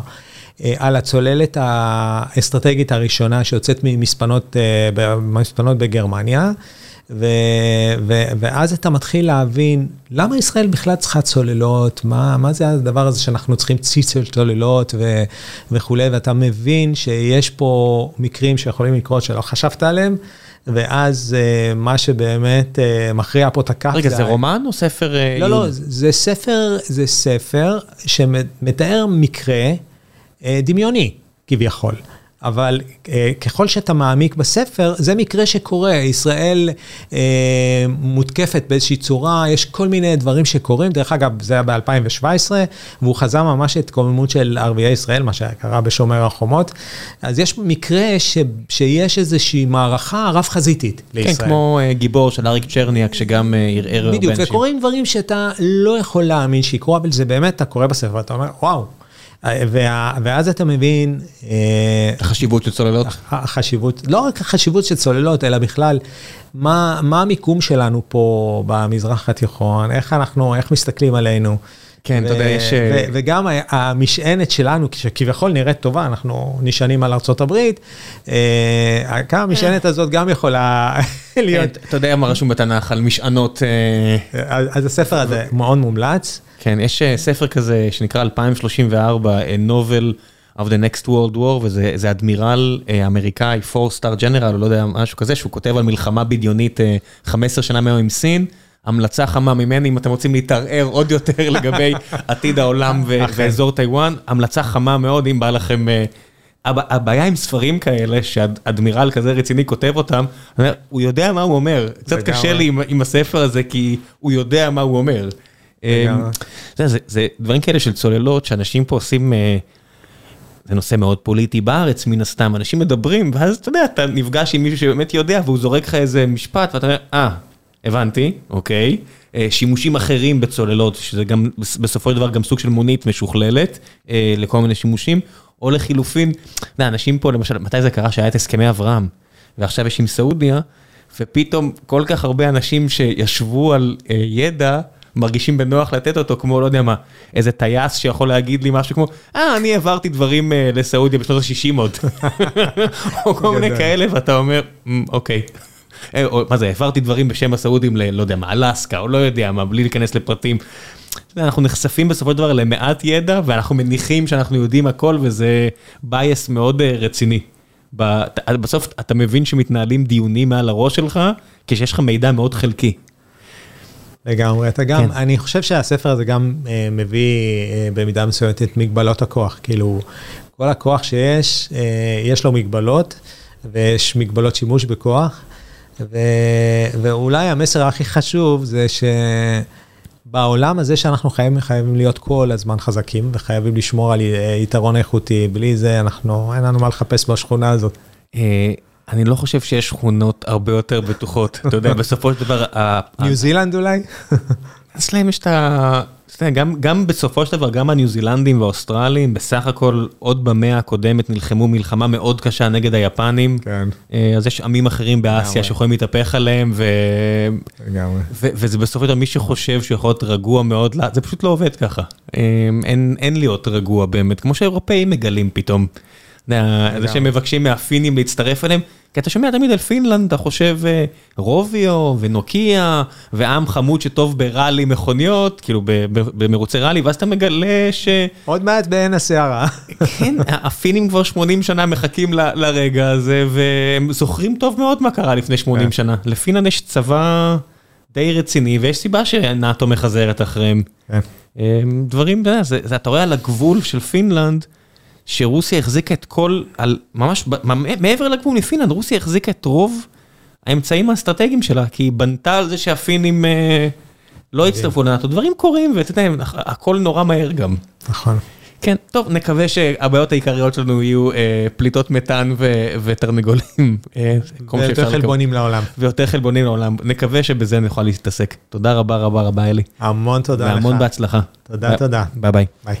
על הצוללת האסטרטגית הראשונה שיוצאת ממספנות בגרמניה. ו, ו, ואז אתה מתחיל להבין למה ישראל בכלל צריכה צוללות, מה, מה זה הדבר הזה שאנחנו צריכים ציץ של צוללות ו, וכולי, ואתה מבין שיש פה מקרים שיכולים לקרות שלא חשבת עליהם. ואז uh, מה שבאמת uh, מכריע פה את הכף. רגע, זה, זה רומן או ספר? לא, uh, לא, זה ספר, זה ספר שמתאר מקרה uh, דמיוני, כביכול. אבל אה, ככל שאתה מעמיק בספר, זה מקרה שקורה, ישראל אה, מותקפת באיזושהי צורה, יש כל מיני דברים שקורים, דרך אגב, זה היה ב-2017, והוא חזה ממש את קוממות של ערביי ישראל, מה שקרה בשומר החומות, אז יש מקרה ש, שיש איזושהי מערכה רב-חזיתית לישראל. כן, כמו אה, גיבור של אריק צ'רניאק, שגם אה, ערער הרבה אנשים. בדיוק, וקורים דברים שאתה לא יכול להאמין שיקרו, אבל זה באמת, אתה קורא בספר, ואתה אומר, וואו. ואז אתה מבין... החשיבות של צוללות? החשיבות, לא רק החשיבות של צוללות, אלא בכלל, מה, מה המיקום שלנו פה במזרח התיכון, איך אנחנו, איך מסתכלים עלינו. כן, אתה יודע, יש... וגם המשענת שלנו, שכביכול נראית טובה, אנחנו נשענים על ארה"ב, כמה המשענת הזאת גם יכולה להיות... אתה יודע מה רשום בתנ"ך על משענות... אז הספר הזה מאוד מומלץ. כן, יש ספר כזה שנקרא 2034, A Novel of the Next World War, וזה אדמירל אמריקאי, 4-star general, לא יודע, משהו כזה, שהוא כותב על מלחמה בדיונית 15 שנה מהיום עם סין. המלצה חמה ממני, אם אתם רוצים להתערער *laughs* עוד יותר לגבי עתיד העולם ואזור טיוואן, המלצה חמה מאוד, אם בא לכם... הבעיה עם ספרים כאלה, שאדמירל כזה רציני כותב אותם, הוא יודע מה הוא אומר. קצת קשה לי עם הספר הזה, כי הוא יודע מה הוא אומר. זה דברים כאלה של צוללות, שאנשים פה עושים... זה נושא מאוד פוליטי בארץ, מן הסתם, אנשים מדברים, ואז אתה יודע, אתה נפגש עם מישהו שבאמת יודע, והוא זורק לך איזה משפט, ואתה אומר, אה, הבנתי, אוקיי. שימושים אחרים בצוללות, שזה גם בסופו של דבר גם סוג של מונית משוכללת לכל מיני שימושים, או לחילופין, אנשים פה למשל, מתי זה קרה שהיה את הסכמי אברהם, ועכשיו יש עם סעודיה, ופתאום כל כך הרבה אנשים שישבו על ידע, מרגישים בנוח לתת אותו, כמו לא יודע מה, איזה טייס שיכול להגיד לי משהו כמו, אה, אני העברתי דברים לסעודיה בשנות ה-60 עוד, *laughs* או כל מיני כאלה, ואתה אומר, אוקיי. מה זה, העברתי דברים בשם הסעודים ל... לא יודע מה, אלסקה, או לא יודע מה, בלי להיכנס לפרטים. אנחנו נחשפים בסופו של דבר למעט ידע, ואנחנו מניחים שאנחנו יודעים הכל, וזה בייס מאוד רציני. בסוף אתה מבין שמתנהלים דיונים מעל הראש שלך, כשיש לך מידע מאוד חלקי. לגמרי, אתה גם, אני חושב שהספר הזה גם מביא במידה מסוימת את מגבלות הכוח, כאילו, כל הכוח שיש, יש לו מגבלות, ויש מגבלות שימוש בכוח. ו... ואולי המסר הכי חשוב זה שבעולם הזה שאנחנו חייבים, חייבים להיות כל הזמן חזקים וחייבים לשמור על יתרון איכותי, בלי זה אנחנו, אין לנו מה לחפש בשכונה הזאת. אני לא חושב שיש שכונות הרבה יותר בטוחות, אתה יודע, *laughs* בסופו של דבר... ניו זילנד אולי? *laughs* אצלם יש את ה... גם, גם בסופו של דבר, גם הניו זילנדים והאוסטרלים, בסך הכל עוד במאה הקודמת נלחמו מלחמה מאוד קשה נגד היפנים. כן. אז יש עמים אחרים באסיה שיכולים להתהפך עליהם, ו... לגמרי. ו... וזה בסופו של דבר מי שחושב שהוא יכול להיות רגוע מאוד, זה פשוט לא עובד ככה. אין, אין להיות רגוע באמת, כמו שהאירופאים מגלים פתאום. זה שהם מבקשים מהפינים להצטרף אליהם, כי אתה שומע תמיד על פינלנד, אתה חושב רוביו ונוקיה ועם חמוד שטוב בראלי מכוניות, כאילו במרוצי ראלי, ואז אתה מגלה ש... עוד מעט בעין הסערה. כן, הפינים כבר 80 שנה מחכים לרגע הזה, והם זוכרים טוב מאוד מה קרה לפני 80 שנה. לפינלנד יש צבא די רציני, ויש סיבה שנאטו מחזרת אחריהם. דברים, אתה רואה על הגבול של פינלנד, שרוסיה החזיקה את כל, על ממש מעבר לגבול מפינלנד, רוסיה החזיקה את רוב האמצעים האסטרטגיים שלה, כי היא בנתה על זה שהפינים לא הצטרפו לנאטו, דברים קורים ואתה יודע, הכל נורא מהר גם. נכון. כן, טוב, נקווה שהבעיות העיקריות שלנו יהיו פליטות מתאן ותרנגולים. ויותר חלבונים לעולם. ויותר חלבונים לעולם, נקווה שבזה נוכל להתעסק. תודה רבה רבה רבה אלי. המון תודה לך. והמון בהצלחה. תודה תודה. ביי ביי.